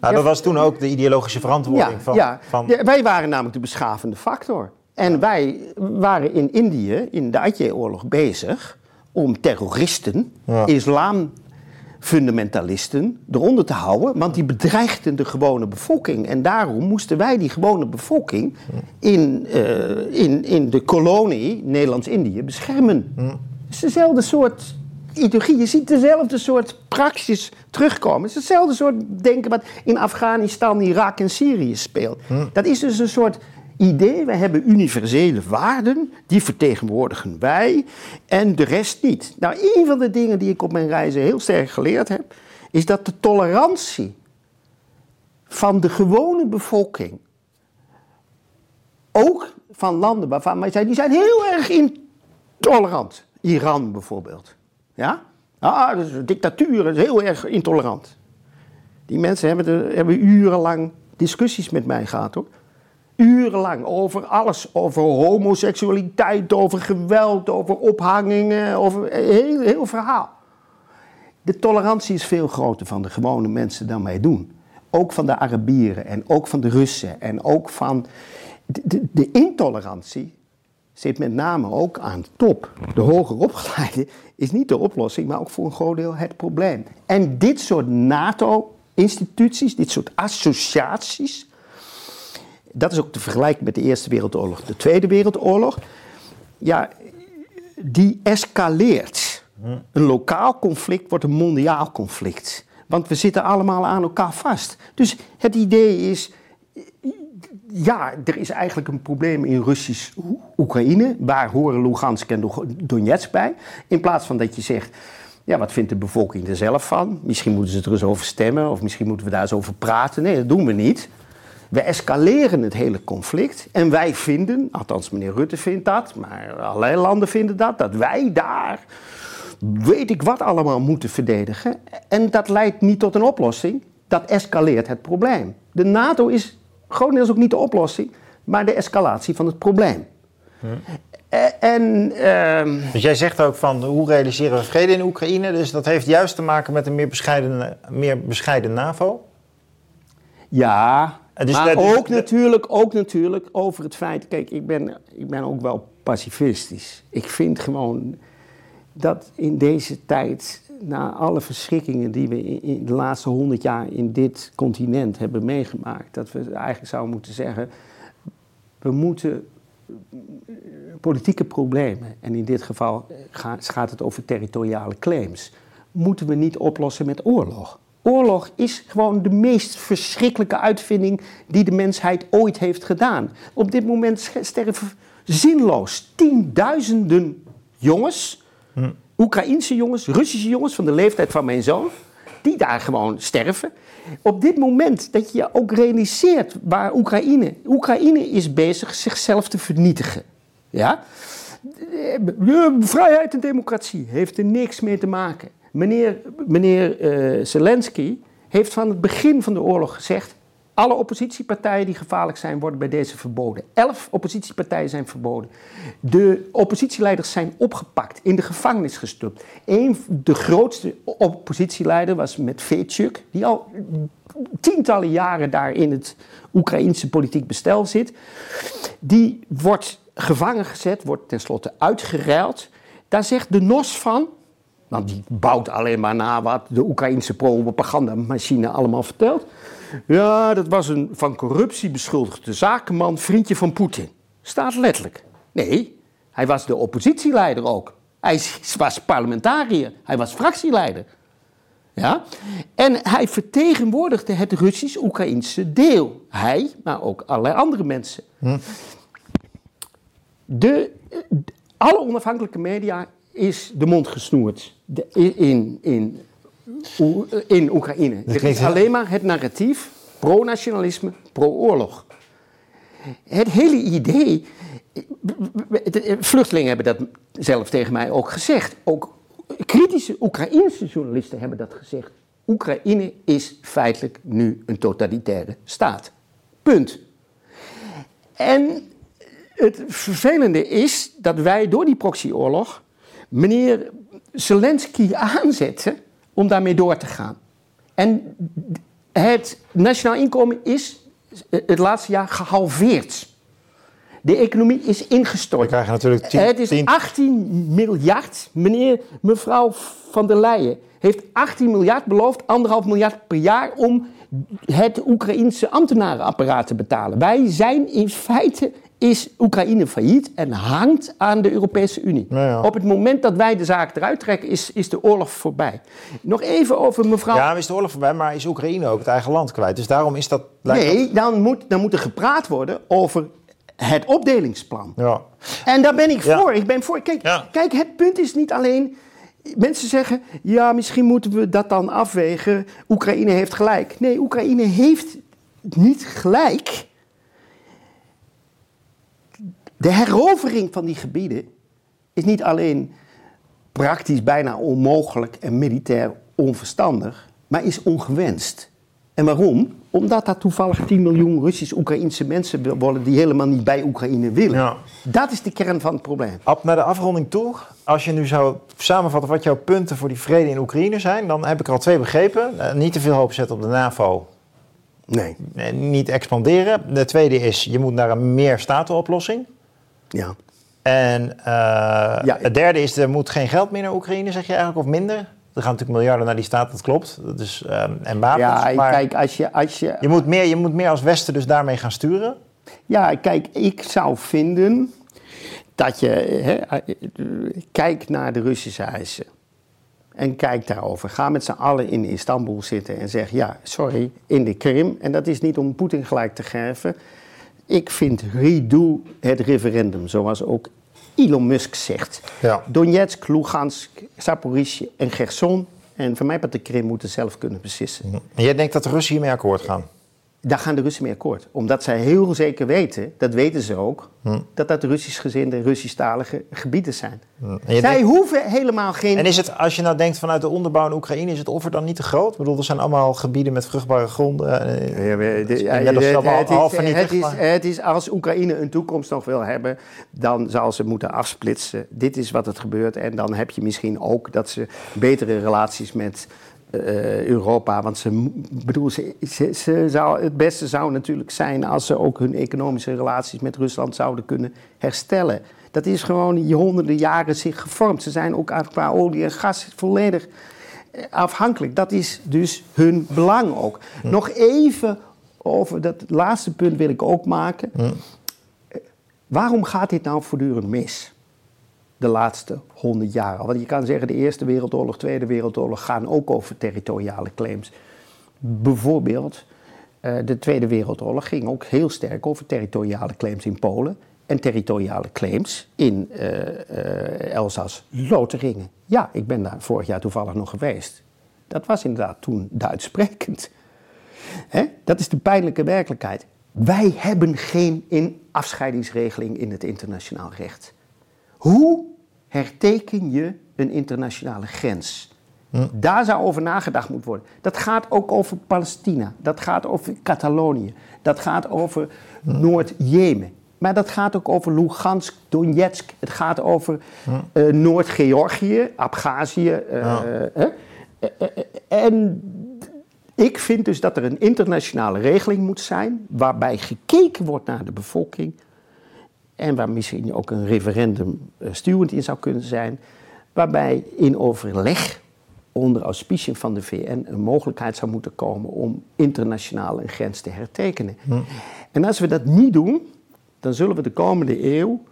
Speaker 2: nou, dat was toen ook de ideologische verantwoording van.
Speaker 3: ja.
Speaker 2: van
Speaker 3: Ja, wij waren namelijk de beschavende factor. En wij waren in Indië, in de Atje-oorlog, bezig om terroristen,
Speaker 2: Ja.
Speaker 3: Islamfundamentalisten eronder te houden, want die bedreigden de gewone bevolking. En daarom moesten wij die gewone bevolking in, eh, in, in de kolonie Nederlands-Indië beschermen. Het is dezelfde soort ideologie. Je ziet dezelfde soort praxis terugkomen. Het is hetzelfde soort denken wat in Afghanistan, Irak en Syrië speelt. Dat is dus een soort idee. We hebben universele waarden, die vertegenwoordigen wij en de rest niet. Nou, een van de dingen die ik op mijn reizen heel sterk geleerd heb, is dat de tolerantie van de gewone bevolking, ook van landen waarvan wij zijn, die zijn heel erg intolerant. Iran bijvoorbeeld. Ja? Ah, dat is een dictatuur, dat is heel erg intolerant. Die mensen hebben, er, hebben urenlang discussies met mij gehad hoor. Urenlang over alles. Over homoseksualiteit, over geweld, over ophangingen, over een heel, heel verhaal. De tolerantie is veel groter van de gewone mensen dan wij doen. Ook van de Arabieren en ook van de Russen en ook van. De, de, de intolerantie zit met name ook aan top. De hoger opgeleide is niet de oplossing, maar ook voor een groot deel het probleem. En dit soort NATO-instituties, dit soort associaties, dat is ook te vergelijken met de Eerste Wereldoorlog, de Tweede Wereldoorlog. Ja, die escaleert. Een lokaal conflict wordt een mondiaal conflict. Want we zitten allemaal aan elkaar vast. Dus het idee is, ja, er is eigenlijk een probleem in Russisch Oekraïne. Waar horen Lugansk en Donetsk bij? In plaats van dat je zegt, ja, wat vindt de bevolking er zelf van? Misschien moeten ze er eens over stemmen of misschien moeten we daar eens over praten. Nee, dat doen we niet. We escaleren het hele conflict en wij vinden, althans meneer Rutte vindt dat, maar allerlei landen vinden dat, dat wij daar weet ik wat allemaal moeten verdedigen. En dat leidt niet tot een oplossing, dat escaleert het probleem. De NATO is grotendeels ook niet de oplossing, maar de escalatie van het probleem.
Speaker 2: Hm.
Speaker 3: En, uh,
Speaker 2: dus jij zegt ook van hoe realiseren we vrede in Oekraïne? Dus dat heeft juist te maken met een meer bescheiden, meer bescheiden NAVO?
Speaker 3: Ja, dus maar ook, natuurlijk, ook natuurlijk over het feit... Kijk, ik ben, ik ben ook wel pacifistisch. Ik vind gewoon dat in deze tijd, na alle verschrikkingen die we in de laatste honderd jaar in dit continent hebben meegemaakt, dat we eigenlijk zouden moeten zeggen, we moeten politieke problemen, en in dit geval gaat het over territoriale claims, moeten we niet oplossen met oorlog. Oorlog is gewoon de meest verschrikkelijke uitvinding die de mensheid ooit heeft gedaan. Op dit moment sterven zinloos tienduizenden jongens Hm. Oekraïnse jongens, Russische jongens van de leeftijd van mijn zoon, die daar gewoon sterven. Op dit moment dat je ook realiseert waar Oekraïne. Oekraïne is bezig zichzelf te vernietigen. Ja? Vrijheid en democratie heeft er niks mee te maken. Meneer, uh, Zelensky heeft van het begin van de oorlog gezegd: alle oppositiepartijen die gevaarlijk zijn, worden bij deze verboden. Elf oppositiepartijen zijn verboden. De oppositieleiders zijn opgepakt, in de gevangenis gestopt. Een, de grootste oppositieleider was Medvedchuk, die al tientallen jaren daar in het Oekraïense politiek bestel zit. Die wordt gevangen gezet, wordt tenslotte uitgeruild. Daar zegt de NOS van, want die bouwt alleen maar na wat de Oekraïnse propagandamachine allemaal vertelt. Ja, dat was een van corruptie beschuldigde zakenman, vriendje van Poetin. Staat letterlijk. Nee, hij was de oppositieleider ook. Hij was parlementariër, hij was fractieleider. Ja? En hij vertegenwoordigde het Russisch-Oekraïnse deel. Hij, maar ook allerlei andere mensen. Hm. De, alle onafhankelijke media is de mond gesnoerd de, in, in in Oekraïne. Het is alleen maar het narratief pro-nationalisme, pro-oorlog. Het hele idee. Vluchtelingen hebben dat zelf tegen mij ook gezegd. Ook kritische Oekraïnse journalisten hebben dat gezegd. Oekraïne is feitelijk nu een totalitaire staat. Punt. En het vervelende is dat wij door die proxyoorlog meneer Zelensky aanzetten om daarmee door te gaan. En het nationaal inkomen is het laatste jaar gehalveerd. De economie is ingestort. We
Speaker 2: krijgen natuurlijk 10,
Speaker 3: het is 18 miljard. Meneer, mevrouw van der Leyen heeft 18 miljard beloofd, anderhalf miljard per jaar om het Oekraïense ambtenarenapparaat te betalen. Wij zijn in feite is Oekraïne failliet en hangt aan de Europese Unie. Op het moment dat wij de zaak eruit trekken, is, is de oorlog voorbij. Nog even over mevrouw.
Speaker 2: Ja, is de oorlog voorbij, maar is Oekraïne ook het eigen land kwijt? Dus daarom is dat.
Speaker 3: Nee, Dan, moet, dan moet er gepraat worden over het opdelingsplan.
Speaker 2: Ja.
Speaker 3: En daar ben ik voor. Ik ben voor. Kijk, kijk, het punt is niet alleen. Mensen zeggen, ja, misschien moeten we dat dan afwegen. Oekraïne heeft gelijk. Nee, Oekraïne heeft niet gelijk. De herovering van die gebieden is niet alleen praktisch bijna onmogelijk en militair onverstandig, maar is ongewenst. En waarom? Omdat dat toevallig 10 miljoen Russisch-Oekraïnse mensen worden die helemaal niet bij Oekraïne willen.
Speaker 2: Ja.
Speaker 3: Dat is de kern van het probleem.
Speaker 2: Ab, naar de afronding toe. Als je nu zou samenvatten wat jouw punten voor die vrede in Oekraïne zijn, dan heb ik er al twee begrepen. Eh, niet te veel hoop zetten op de NAVO.
Speaker 3: Nee.
Speaker 2: Eh, niet expanderen. De tweede is, je moet naar een meer statenoplossing.
Speaker 3: Ja.
Speaker 2: En eh,
Speaker 3: Ja.
Speaker 2: het derde is, er moet geen geld meer naar Oekraïne, zeg je eigenlijk, of minder. Er gaan natuurlijk miljarden naar die staat, dat klopt. Dat is, ehm, en wapens.
Speaker 3: Ja,
Speaker 2: maar
Speaker 3: kijk, als je, als je,
Speaker 2: je, moet meer, je moet meer als Westen dus daarmee gaan sturen.
Speaker 3: Ja, kijk, ik zou vinden dat je hè, eh, kijkt naar de Russische eisen. En kijk daarover. Ga met z'n allen in Istanbul zitten en zeg: ja, sorry, in de Krim. En dat is niet om Poetin gelijk te geven. Ik vind redo het referendum, zoals ook Elon Musk zegt.
Speaker 2: Ja.
Speaker 3: Donetsk, Lugansk, Zaporizhia en Gerson. En van mij part de Krim moeten zelf kunnen beslissen.
Speaker 2: En jij denkt dat de Russen hiermee akkoord gaan?
Speaker 3: Daar gaan de Russen mee akkoord. Omdat zij heel zeker weten, dat weten ze ook,
Speaker 2: Hm.
Speaker 3: dat dat Russisch gezinde, Russisch-talige gebieden zijn.
Speaker 2: Je
Speaker 3: Zij
Speaker 2: denkt-
Speaker 3: hoeven helemaal geen...
Speaker 2: en is het, als je nou denkt vanuit de onderbouw in Oekraïne, is het offer dan niet te groot? Ik bedoel, er zijn allemaal gebieden met vruchtbare gronden.
Speaker 3: het is als Oekraïne een toekomst nog wil hebben, dan zal ze moeten afsplitsen. Dit is wat het gebeurt. En dan heb je misschien ook dat ze betere relaties met eh, Europa. Want ze, bedoel, ze, ze, ze zou, het beste zou natuurlijk zijn als ze ook hun economische relaties met Rusland zouden kunnen herstellen. Dat is gewoon die honderden jaren zich gevormd. Ze zijn ook qua olie en gas volledig eh, afhankelijk. Dat is dus hun belang ook. Nog even over dat laatste punt wil ik ook maken. Eh, Waarom gaat dit nou voortdurend mis? De laatste honderd jaar. Want je kan zeggen, de Eerste Wereldoorlog, Tweede Wereldoorlog gaan ook over territoriale claims. Bijvoorbeeld, eh, de Tweede Wereldoorlog ging ook heel sterk over territoriale claims in Polen. En territoriale claims in eh eh Elzas-Lotharingen. Ja, ik ben daar vorig jaar toevallig nog geweest. Dat was inderdaad toen Duits sprekend. Hè? Dat is de pijnlijke werkelijkheid. Wij hebben geen in afscheidingsregeling in het internationaal recht. Hoe herteken je een internationale grens? Daar zou over nagedacht moeten worden. Dat gaat ook over Palestina. Dat gaat over Catalonië. Dat gaat over Noord-Jemen. Maar dat gaat ook over Lugansk, Donetsk. Het gaat over eh, Noord-Georgië, Abhazie. hè? Eh, eh, En ik vind dus dat er een internationale regeling moet zijn. waarbij gekeken wordt naar de bevolking. En waar misschien ook een referendum eh, stuwend in zou kunnen zijn. Waarbij in overleg onder auspiciën van de VN een mogelijkheid zou moeten komen om internationaal een grens te hertekenen. En als we dat niet doen, dan zullen we de komende eeuw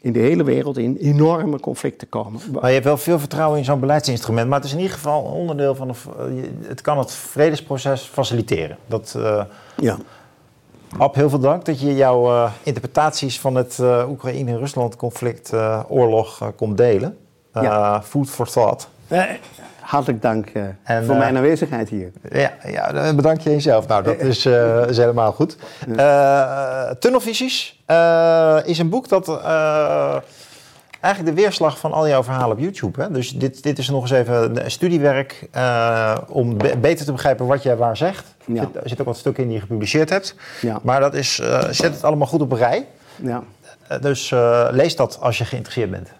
Speaker 3: in de hele wereld in enorme conflicten komen.
Speaker 2: Maar je hebt wel veel vertrouwen in zo'n beleidsinstrument. Maar het is in ieder geval onderdeel van... eh, het kan het vredesproces faciliteren. Dat, eh
Speaker 3: Ja.
Speaker 2: Ab, heel veel dank dat je jouw eh, interpretaties van het eh, Oekraïne-Rusland-conflict, eh, oorlog, komt delen.
Speaker 3: Ja.
Speaker 2: Food for thought.
Speaker 3: Hartelijk dank
Speaker 2: En,
Speaker 3: voor mijn aanwezigheid hier.
Speaker 2: Ja, ja dan bedank je jezelf. Nou, dat is, is helemaal goed. Tunnelvisies is een boek dat eigenlijk de weerslag van al jouw verhalen op YouTube. Hè? Dus dit, dit is nog eens even een studiewerk eh, om be- beter te begrijpen wat jij waar zegt.
Speaker 3: Ja.
Speaker 2: Er zit- Er zit ook wat stukken in die je gepubliceerd hebt.
Speaker 3: Ja.
Speaker 2: Maar dat is, eh, zet het allemaal goed op een rij.
Speaker 3: Ja.
Speaker 2: Eh, dus eh, lees dat als je geïnteresseerd bent.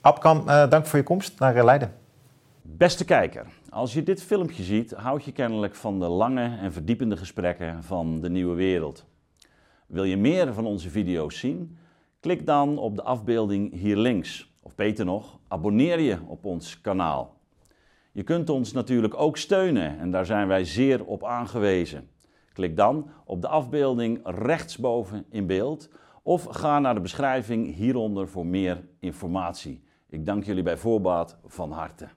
Speaker 2: Abkam, eh, dank voor je komst naar Leiden.
Speaker 5: Beste kijker, als je dit filmpje ziet, houd je kennelijk van de lange en verdiepende gesprekken van de nieuwe wereld. Wil je meer van onze video's zien? Klik dan op de afbeelding hier links. Of beter nog, abonneer je op ons kanaal. Je kunt ons natuurlijk ook steunen en daar zijn wij zeer op aangewezen. Klik dan op de afbeelding rechtsboven in beeld of ga naar de beschrijving hieronder voor meer informatie. Ik dank jullie bij voorbaat van harte.